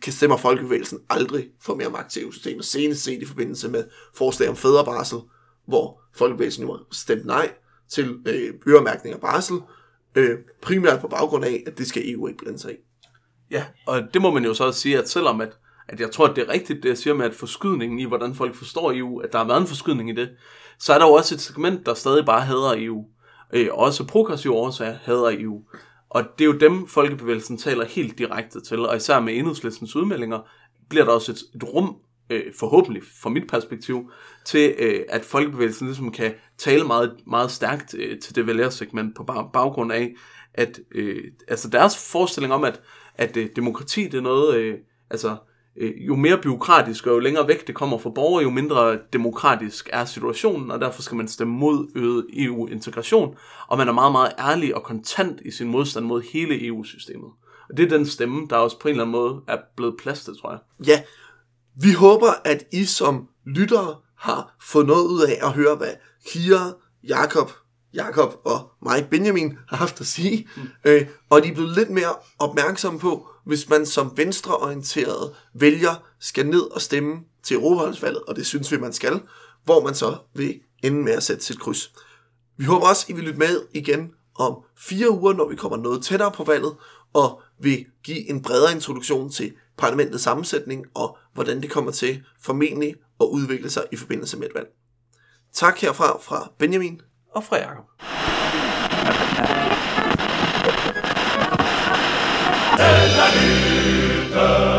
kan stemmer folkebevægelsen aldrig få mere magt til EU-systemet. Senest set i forbindelse med forslag om fædrebarsel, hvor folkebevægelsen jo stemte nej til øh, øremærkning af barsel, øh, primært på baggrund af, at det skal EU ikke blande sig i. Ja, og det må man jo så også sige, at selvom at, at jeg tror, at det er rigtigt, det jeg siger med, at forskydningen i, hvordan folk forstår EU, at der har været en forskydning i det, så er der jo også et segment, der stadig bare hader EU. Øh, også progressive årsager hader EU. Og det er jo dem, folkebevægelsen taler helt direkte til, og især med enhedslistens udmeldinger, bliver der også et, et rum, øh, forhåbentlig fra mit perspektiv, til øh, at folkebevægelsen ligesom kan tale meget, meget stærkt øh, til det vælgersegment på baggrund af, at øh, altså deres forestilling om, at, at øh, demokrati det er noget, øh, altså Øh, jo mere byråkratisk og jo længere væk det kommer fra borgere, jo mindre demokratisk er situationen, og derfor skal man stemme mod øget EU-integration, og man er meget, meget ærlig og kontant i sin modstand mod hele EU-systemet. Og det er den stemme, der også på en eller anden måde er blevet plastet, tror jeg. Ja, vi håber, at I som lyttere har fået noget ud af at høre, hvad Kira, Jakob, Jakob og mig, Benjamin, har haft at sige. Mm. Øh, og de er blevet lidt mere opmærksomme på, hvis man som venstreorienteret vælger skal ned og stemme til Europaholdsvalget, og det synes vi, man skal, hvor man så vil ende med at sætte sit kryds. Vi håber også, I vil lytte med igen om fire uger, når vi kommer noget tættere på valget, og vil give en bredere introduktion til parlamentets sammensætning, og hvordan det kommer til formentlig at udvikle sig i forbindelse med et valg. Tak herfra fra Benjamin og fra Jacob. Eller lytter.